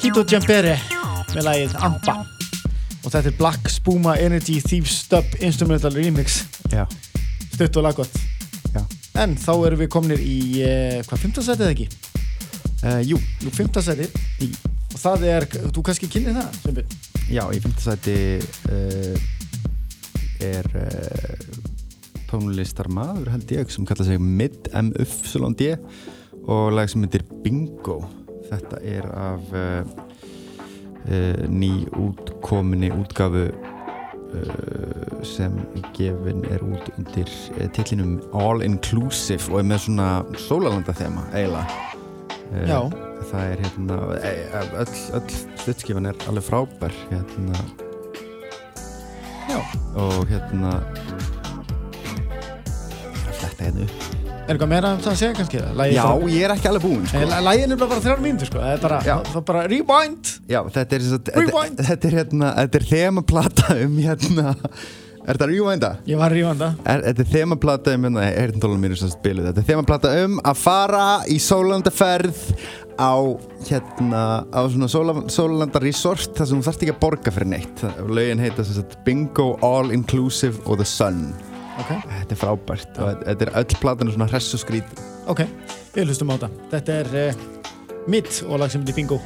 Speaker 1: Kito Jambere með lagið Amba og þetta er Black Spuma Energy Thieves Dub Instrumental Remix.
Speaker 3: Já,
Speaker 1: stutt og laggott. En þá erum við komnir í uh, hvað, 15 setið eða ekki?
Speaker 3: uh, Jú,
Speaker 1: Jú, 15 setið
Speaker 3: í,
Speaker 1: og það er, þú kannski kynir það Sveinbjörn?
Speaker 3: já, í fimmtasæti uh, er uh, tónlistarmaður held ég sem kalla sig Mid MUF og lag sem heitir Bingo. Þetta er af uh, uh, ný útkominni útgafu uh, sem gefin er út undir tillinum All Inclusive og er með svona sólalanda þema eiginlega. Það er hérna öll, öll sluttskifan er alveg frábær hérna.
Speaker 1: Já.
Speaker 3: og hérna er fletta hérna upp
Speaker 1: Er eitthvað meira um það að segja kannski? Lagið
Speaker 3: já,
Speaker 1: bara-
Speaker 3: ég er ekki alveg búinn sko.
Speaker 1: Nei, Lagið er bara þrjár mínútur sko, það er bara, það er bara rewind
Speaker 3: já, þetta er,
Speaker 1: Rewind.
Speaker 3: þetta er hérna þetta er þemaplata um hérna er þetta rewinda?
Speaker 1: Ég var rewinda
Speaker 3: Er, þetta er þemaplata um hérna, heyrndólum mínu sem spiluð þetta er þemaplata um að fara í sólandaferð á hérna á svona sóla- sólanda resort þar sem þú þarft ekki að borga fyrir neitt lögin heita Bingo All Inclusive og The Sun
Speaker 1: Ok,
Speaker 3: þetta er frábært. Og þetta- er öll platan svona hress og skrít.
Speaker 1: Ok, við hlustum á þetta. Þetta er uh, mitt og lag sem heitir Bingo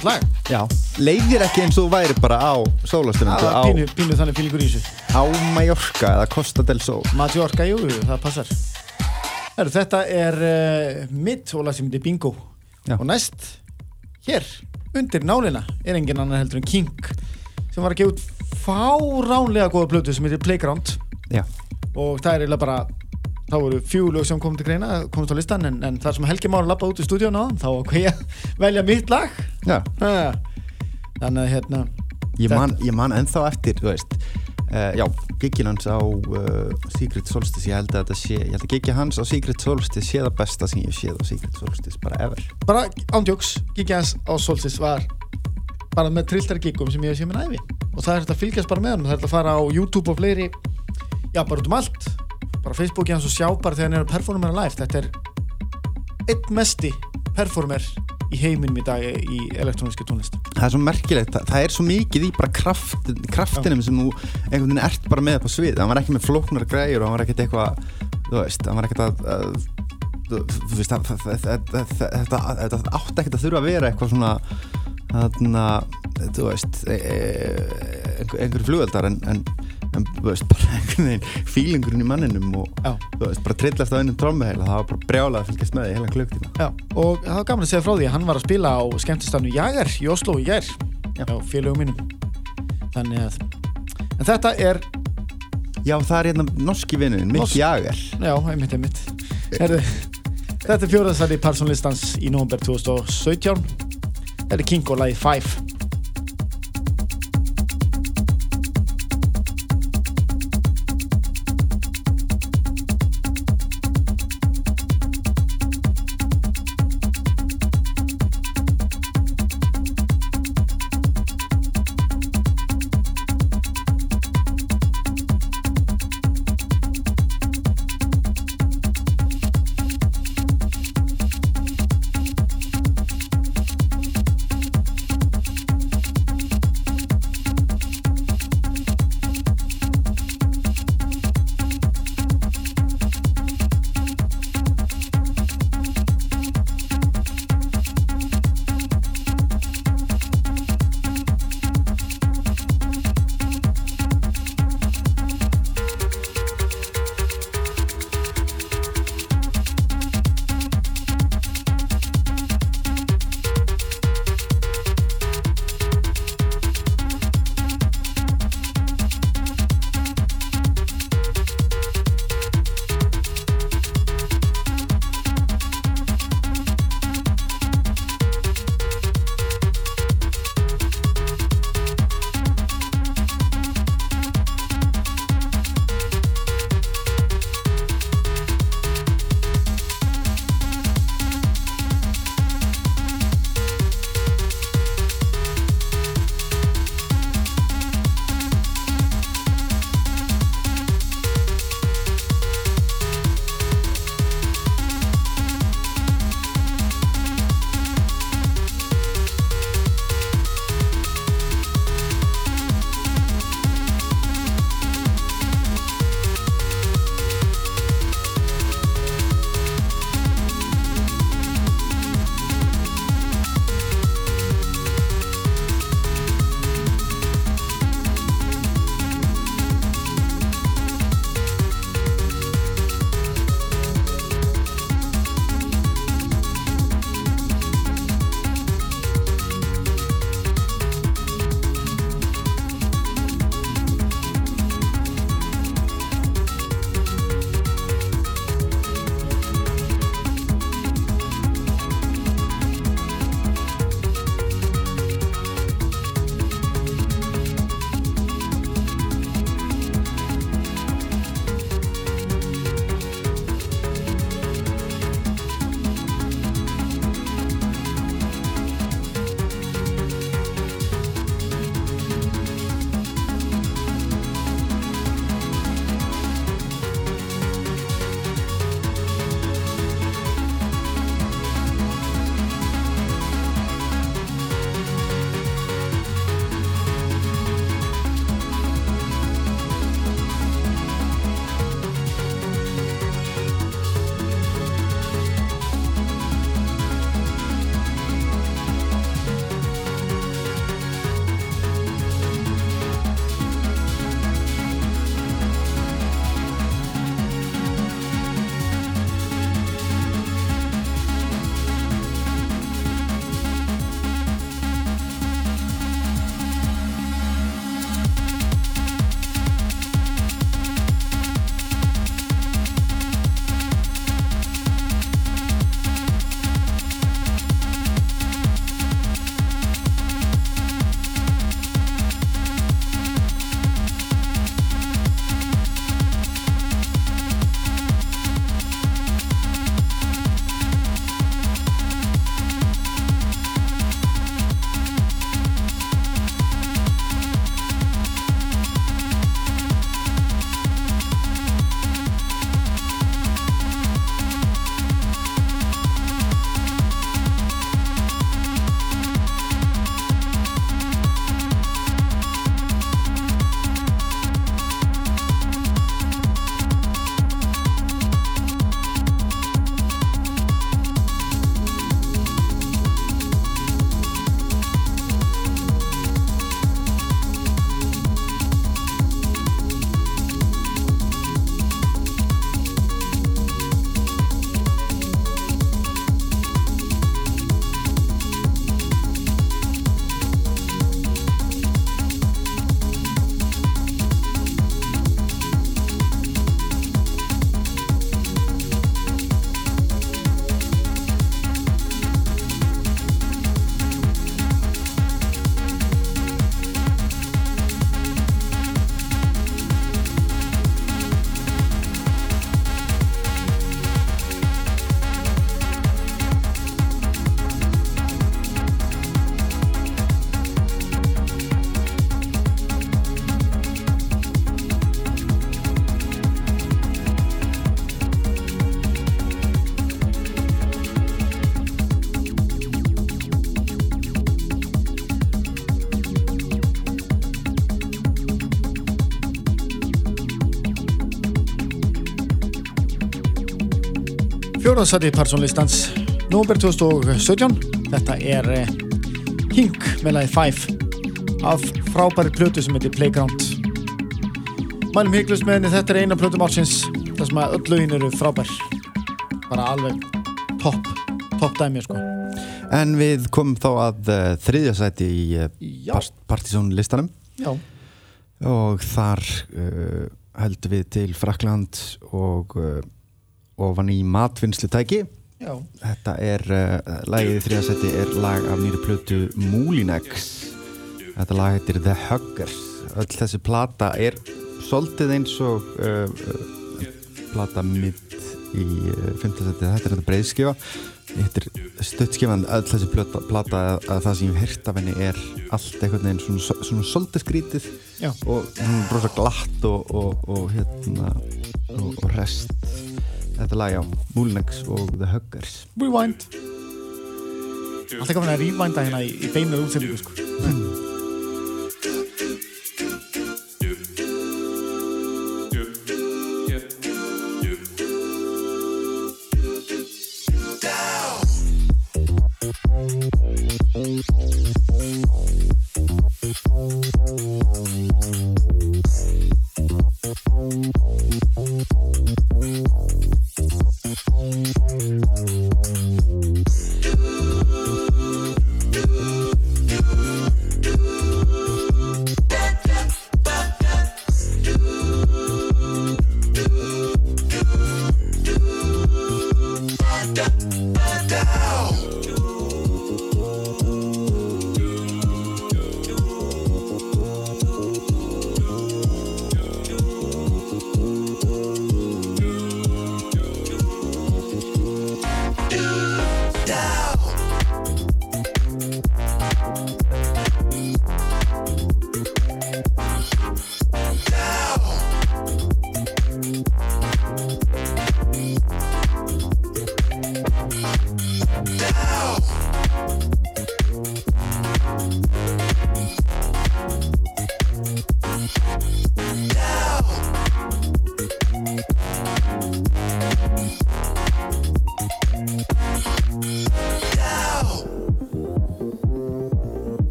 Speaker 1: frábært lag.
Speaker 3: Já, leiðir ekki eins og þú væri bara á sólastunundu
Speaker 1: Það er pínu, pínu þannig fílingur í þessu.
Speaker 3: á Mallorca eða Costa del Sol.
Speaker 1: Majorca, jú, það passar. Heru, Þetta er uh, mitt lag sem heitir Bingo.
Speaker 3: Já.
Speaker 1: og næst, hér, undir nálina er engin annar heldur en King sem var að gefa út fáránlega góða plötu sem heitir Playground.
Speaker 3: Já,
Speaker 1: og það er eiginlega bara það voru fjögulög sem kom til greina komist á listan en, en þar sem Helgi Már lappa út í stúdíun á þá að velja mitt lag
Speaker 3: Já,
Speaker 1: þannig að hérna
Speaker 3: ég man, ég man ennþá eftir, uh, Já, giggin hans á uh, Secret Solstice, ég held að sé Ég held að giggi hans á Secret Solstice sé það besta sem ég séð á Secret Solstice, bara ever.
Speaker 1: Bara ándjóks, Giggjans á Solstis var bara með trilltari giggum sem ég hef séð minn æfi og það er þetta að fylgjast bara með honum. Það er þetta að fara á YouTube og fleiri. Já, bara út um allt. Bara Facebooki hans og sjá bara þegar hann er að performera live þetta er einn mesti performer í heiminum í dag í elektróniski tónlist.
Speaker 3: Það er svo merkilegt, það, það er svo mikið í bara kraft, kraftinum sem þú einhvern veginn ert bara með upp á svið. Hann var ekki með flóknar græjur og hann var ekkert eitthvað þú veist, hann var ekkert að, að þú veist, það- það- það- það- það- þetta átti ekkert að þurfa að vera eitthvað svona þarna, þú veist e, e, einhver, einhver flugöldar en, en, en þú veist, bara einhvern veginn fílingurinn í manninum og
Speaker 1: já,
Speaker 3: þú veist, bara trillast á einum trommuheila það var bara brjálað að fylgjast með því heila klukktíma
Speaker 1: já, og það var gaman að segja frá því að hann var að spila á skemmtistafnu Jager í Oslo í gær
Speaker 3: já,
Speaker 1: félögum mínum. Þannig að en þetta er,
Speaker 3: Já, það er hérna norski vinnuðin,
Speaker 1: Norsk-
Speaker 3: Jagger
Speaker 1: já, einmitt, einmitt. Herðu, þetta er fjóraðsæli Parsonlistans í november 2017 þetta er King og lagi 5 fjórðansæti persónlistans Nóber 2017 Þetta er eh, King með lagi 5 af frábæri plötu sem heitir Playground. Mælum hygglust með henni þetta er eina plötum ársins þar sem að öll lögin eru frábær. Bara alveg topp topp dæmi sko.
Speaker 3: En við komum þá að uh, þriðja sæti í uh,
Speaker 1: Já.
Speaker 3: Partizón listanum
Speaker 1: Já,
Speaker 3: og þar uh, heldum við til Frakland og ofan í matvinnslutæki
Speaker 1: já,
Speaker 3: Þetta er, uh, lagið í þriðja sæti er lag af nýri plötu Múlinex Þetta lag heitir The Huggers. Öll þessi plata er svolítið eins og uh, uh, plata mitt í fymta sæti Þetta er þetta breiðskifa. Þetta er stuttskifan. Öll þessi plata, plata að, að það sem ég hef heyrt af henni er allt einhvern veginn svona, svona, svolítið skrítið
Speaker 1: já.
Speaker 3: og hún er rosa glatt og, og, og hérna og rest þetta lag já, Múlinex og The Huggers.
Speaker 1: Rewind. Alltaf gaman að rewinda hérna í, í beinuð útsendingu sko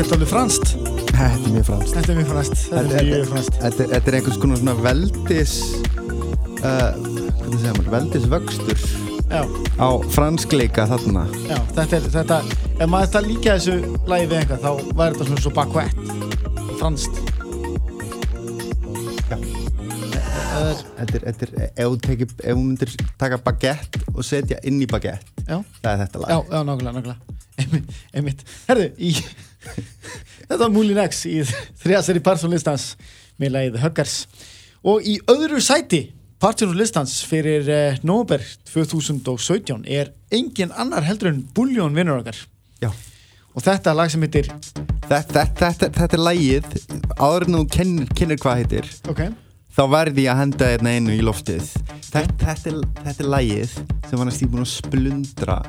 Speaker 1: Þetta er alveg franst
Speaker 3: Þetta er mjög fransk
Speaker 1: Þetta er mjög franst Þetta er mjög franst
Speaker 3: þetta er- er einhvers konar svona veldis uh, Hvernig segja maður? Veldisvöxtur
Speaker 1: Já,
Speaker 3: á franskleika þarna.
Speaker 1: Já, þetta er þetta Ef maður þetta líka þessu lagi við einhvað þá væri þetta svona svo bakvætt Franst
Speaker 3: Já.
Speaker 1: Er,
Speaker 3: Þetta er, þetta er, ef þú myndir taka bagett og setja inn í bagett það er þetta lag.
Speaker 1: Já, já, nákvæmlega, nákvæmlega. Einmitt, einmitt. Herðu, í Þetta var Moulin X í þriðaseri Parsonlistans með lagið Huggers. Og í öðru sæti Parsonlistans fyrir uh, november 2017 er engin annar heldur en Bullion vinnur okkar.
Speaker 3: Já.
Speaker 1: og þetta lag sem heitir
Speaker 3: Þetta, þetta, þetta, þetta er lagið áður en þú kennir, kennir hvað heitir
Speaker 1: ok,
Speaker 3: þá verði ég að henda hérna einu í loftið. Þetta, þetta, er, þetta er lagið sem var næst í búin að splundra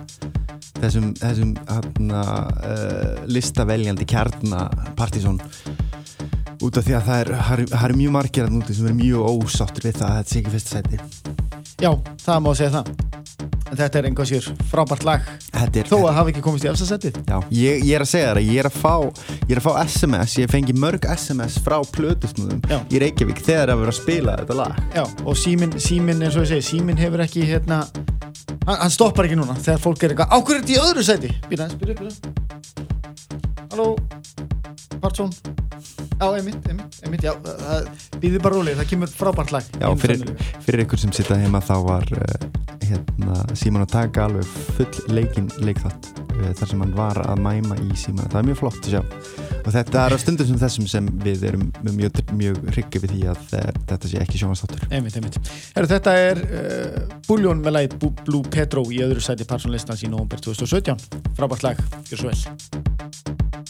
Speaker 3: þessum, þessum hana, uh, listaveljandi kjarna Partizón út af því að það er, það er, það er mjög margir að núti sem er mjög ósáttur við það að þetta sé ekki fyrsta sæti.
Speaker 1: Já, það má segja það. En þetta er einhvað sér frábært lag.
Speaker 3: Þetta er,
Speaker 1: þó að hafa ekki komist í efsta setið
Speaker 3: Já, ég, ég er að segja það, ég er að fá ég er að fá SMS, ég fengi mörg SMS frá plötusnúðum í Reykjavík þegar að vera að spila þetta lag.
Speaker 1: Já, og símin, símin eins og ég segi símin hefur ekki hérna hann, hann stoppar ekki núna þegar fólk er eitthvað ákveður þetta í öðru sæti? Býta, býta, býta halló, Partsson? Já, einmitt, einmitt, einmitt já, það býði bara róli, það kemur frábært lag.
Speaker 3: Já, fyrir, fyrir ykkur sem sitta heima þá var uh, hérna, Símon að taka alveg full leikinn leikþátt þar sem hann var að mæma í Símon það er mjög flott að sjá. Og þetta er á stundum sem þessum sem við erum mjög, mjög hryggi við því að uh, þetta sé ekki sjónastáttur
Speaker 1: þetta er uh, Bullion með lagið Bu- Blue Petro í öðru sæti Parsonlistans í november 2017 frábært lag, gjör svo vel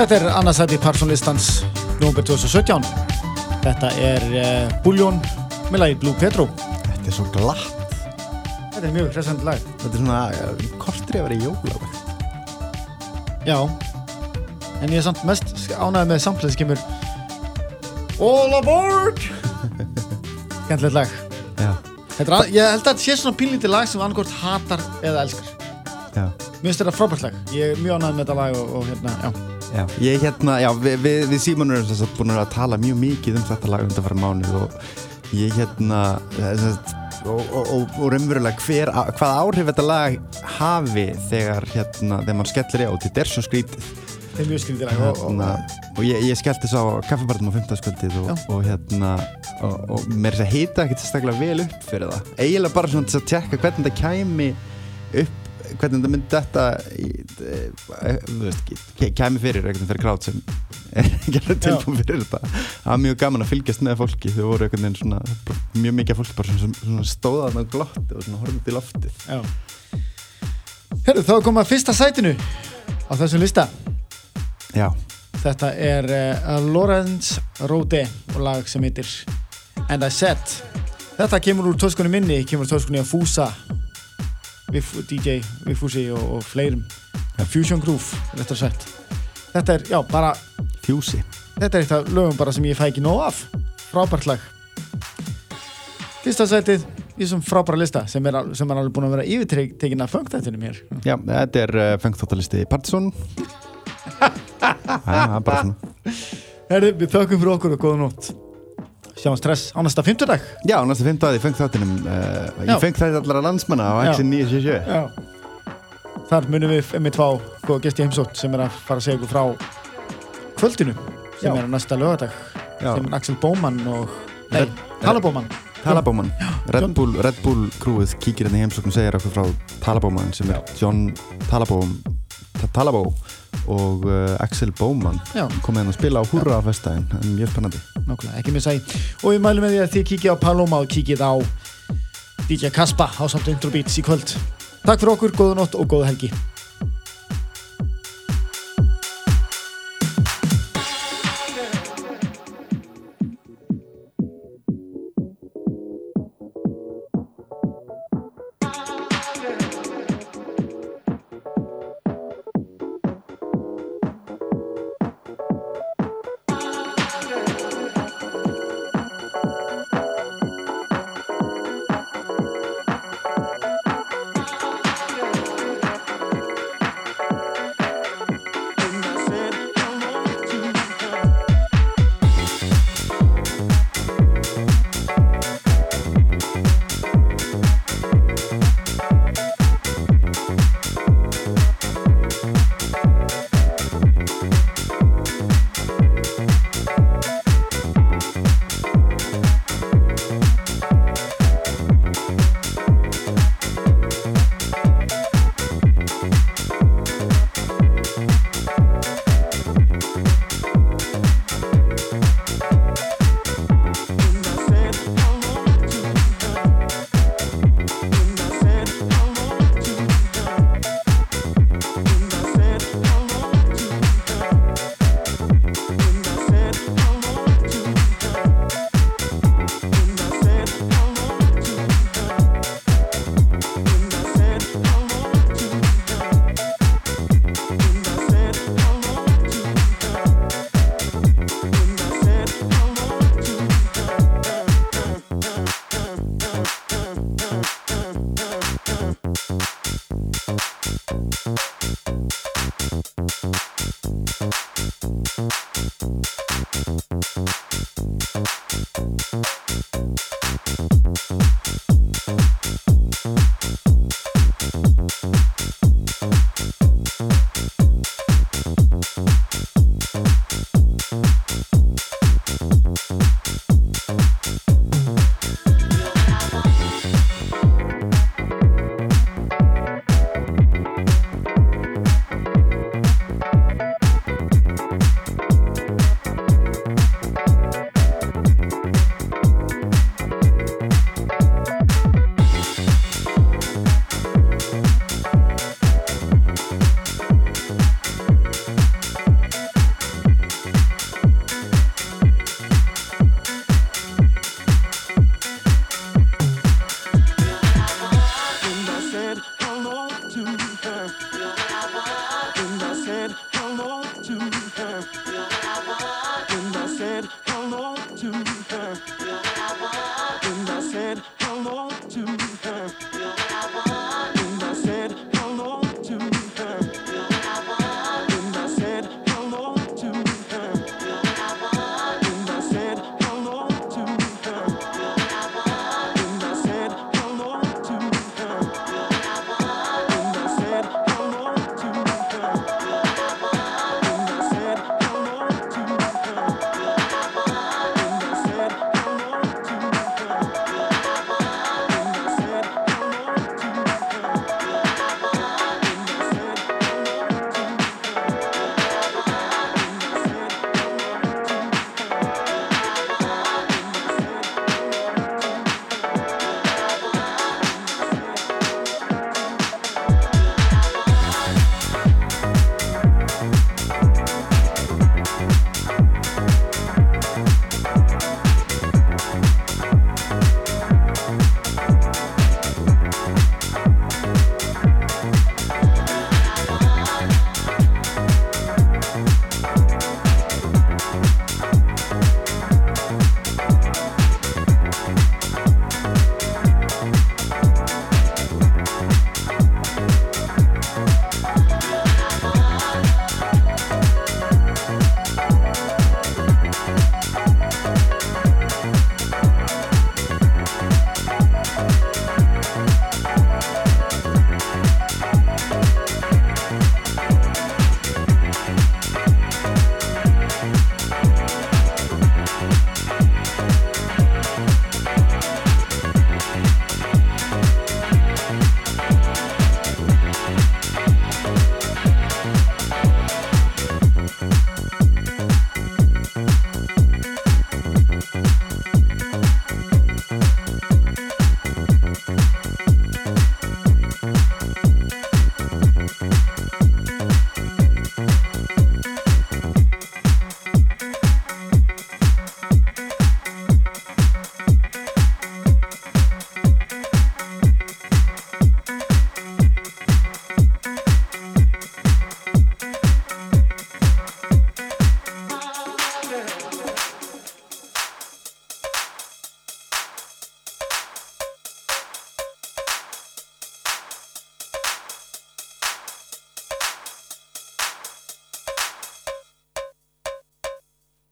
Speaker 1: Þetta er annarsæti Parsonlistans nómber 2017. Þetta er uh, Búljón með lagið Blue Petro.
Speaker 3: Þetta er svo glatt.
Speaker 1: Þetta er mjög hressandi lag.
Speaker 3: Þetta er svona uh, kortri að vera í jóla.
Speaker 1: Já. En ég er samt mest ánægð með samtlið sem kemur All Aboard! Skemmtilegt lag.
Speaker 3: Já,
Speaker 1: Þetta er, ég held að þetta sé svona pínlítið lag sem annarkort hatar eða elskar.
Speaker 3: já.
Speaker 1: Mér finnst þetta frábært lag. Ég er mjög ánægð með þetta lag og, og hérna, já.
Speaker 3: Já, ég hérna, já, við, við, við Símon erum þess að búin að tala mjög mikið um þetta lag undan fara mánuð og ég hérna, þess að, og, og, og, og raunverulega hver, hvað áhrif þetta lag hafi þegar hérna, þegar mann skellir í á, þetta er svo skrítið
Speaker 1: Þetta er mjög skrítið lag. Og, og,
Speaker 3: hérna, og ég, ég skellti svo á kaffibarnum á 15. og,
Speaker 1: Já.
Speaker 3: og hérna og, og mér er þess að hita ekkert sérstaklega vel upp fyrir það eiginlega bara svona til að tjekka hvernig þetta kæmi upp hvernig þetta myndi þetta í, e, þú veist ekki, ke- kæmi fyrir veginn fyrir krát sem er ekki alveg tilbúin fyrir þetta það var mjög gaman að fylgjast með fólki þau voru veginn svona mjög mikið af fólki bara svona, svona stóða þarna og glotti og svona horfði til loftið
Speaker 1: Já. Herru, þá kom að fyrsta sætinu á þessum lista.
Speaker 3: já,
Speaker 1: Þetta er uh, Lorenz Rode og lag sem heitir And I Said. Þetta kemur úr töskunni minni, kemur úr töskunni að Fúsa, DJ Viffúsi og, og fleirum. Fusion Groove, þetta er sett. Þetta er, já, bara,
Speaker 3: fjúsi
Speaker 1: þetta er eitt af lögum bara sem ég fæ ekki nóg af. Frábært lag. Fyrsta sætið í þessum frábæra lista sem er, sem er alveg búin að vera yfirtekin af fangtættinum hér.
Speaker 3: já, þetta er uh, fengþóttalisti Partisan það er bara svona
Speaker 1: Herru, við þökkum fyrir okkur og góða nótt. Sjáum stress á næsta fimmtudag.
Speaker 3: Já, næsta fimmtæði, ég feng þáttinum uh,
Speaker 1: Já.
Speaker 3: Ég feng þætti allara landsmanna á. Axel 977
Speaker 1: Já. Þar munum við með tvá góða gesti heimsótt sem er að fara að segja ykkur frá kvöldinu sem
Speaker 3: Já.
Speaker 1: er á næsta lögadag sem er Axel Bóman og nei, Talabóman
Speaker 3: Talabóman Red Bull, Red Bull krúið kíkir hérna í heimsókn og segir okkur frá Talabóman sem er John Talabóm Ta- Talabó og uh, Axel Bóman komið hérna að spila á Hurra á festdæðin það er mjög spennandi.
Speaker 1: Ekki missa í. Og við mælum með því að þið kíkja á Paloma og kíkið á DJ Kaspa á samt Intro Beats í kvöld. Takk fyrir okkur, góða nótt og góða helgi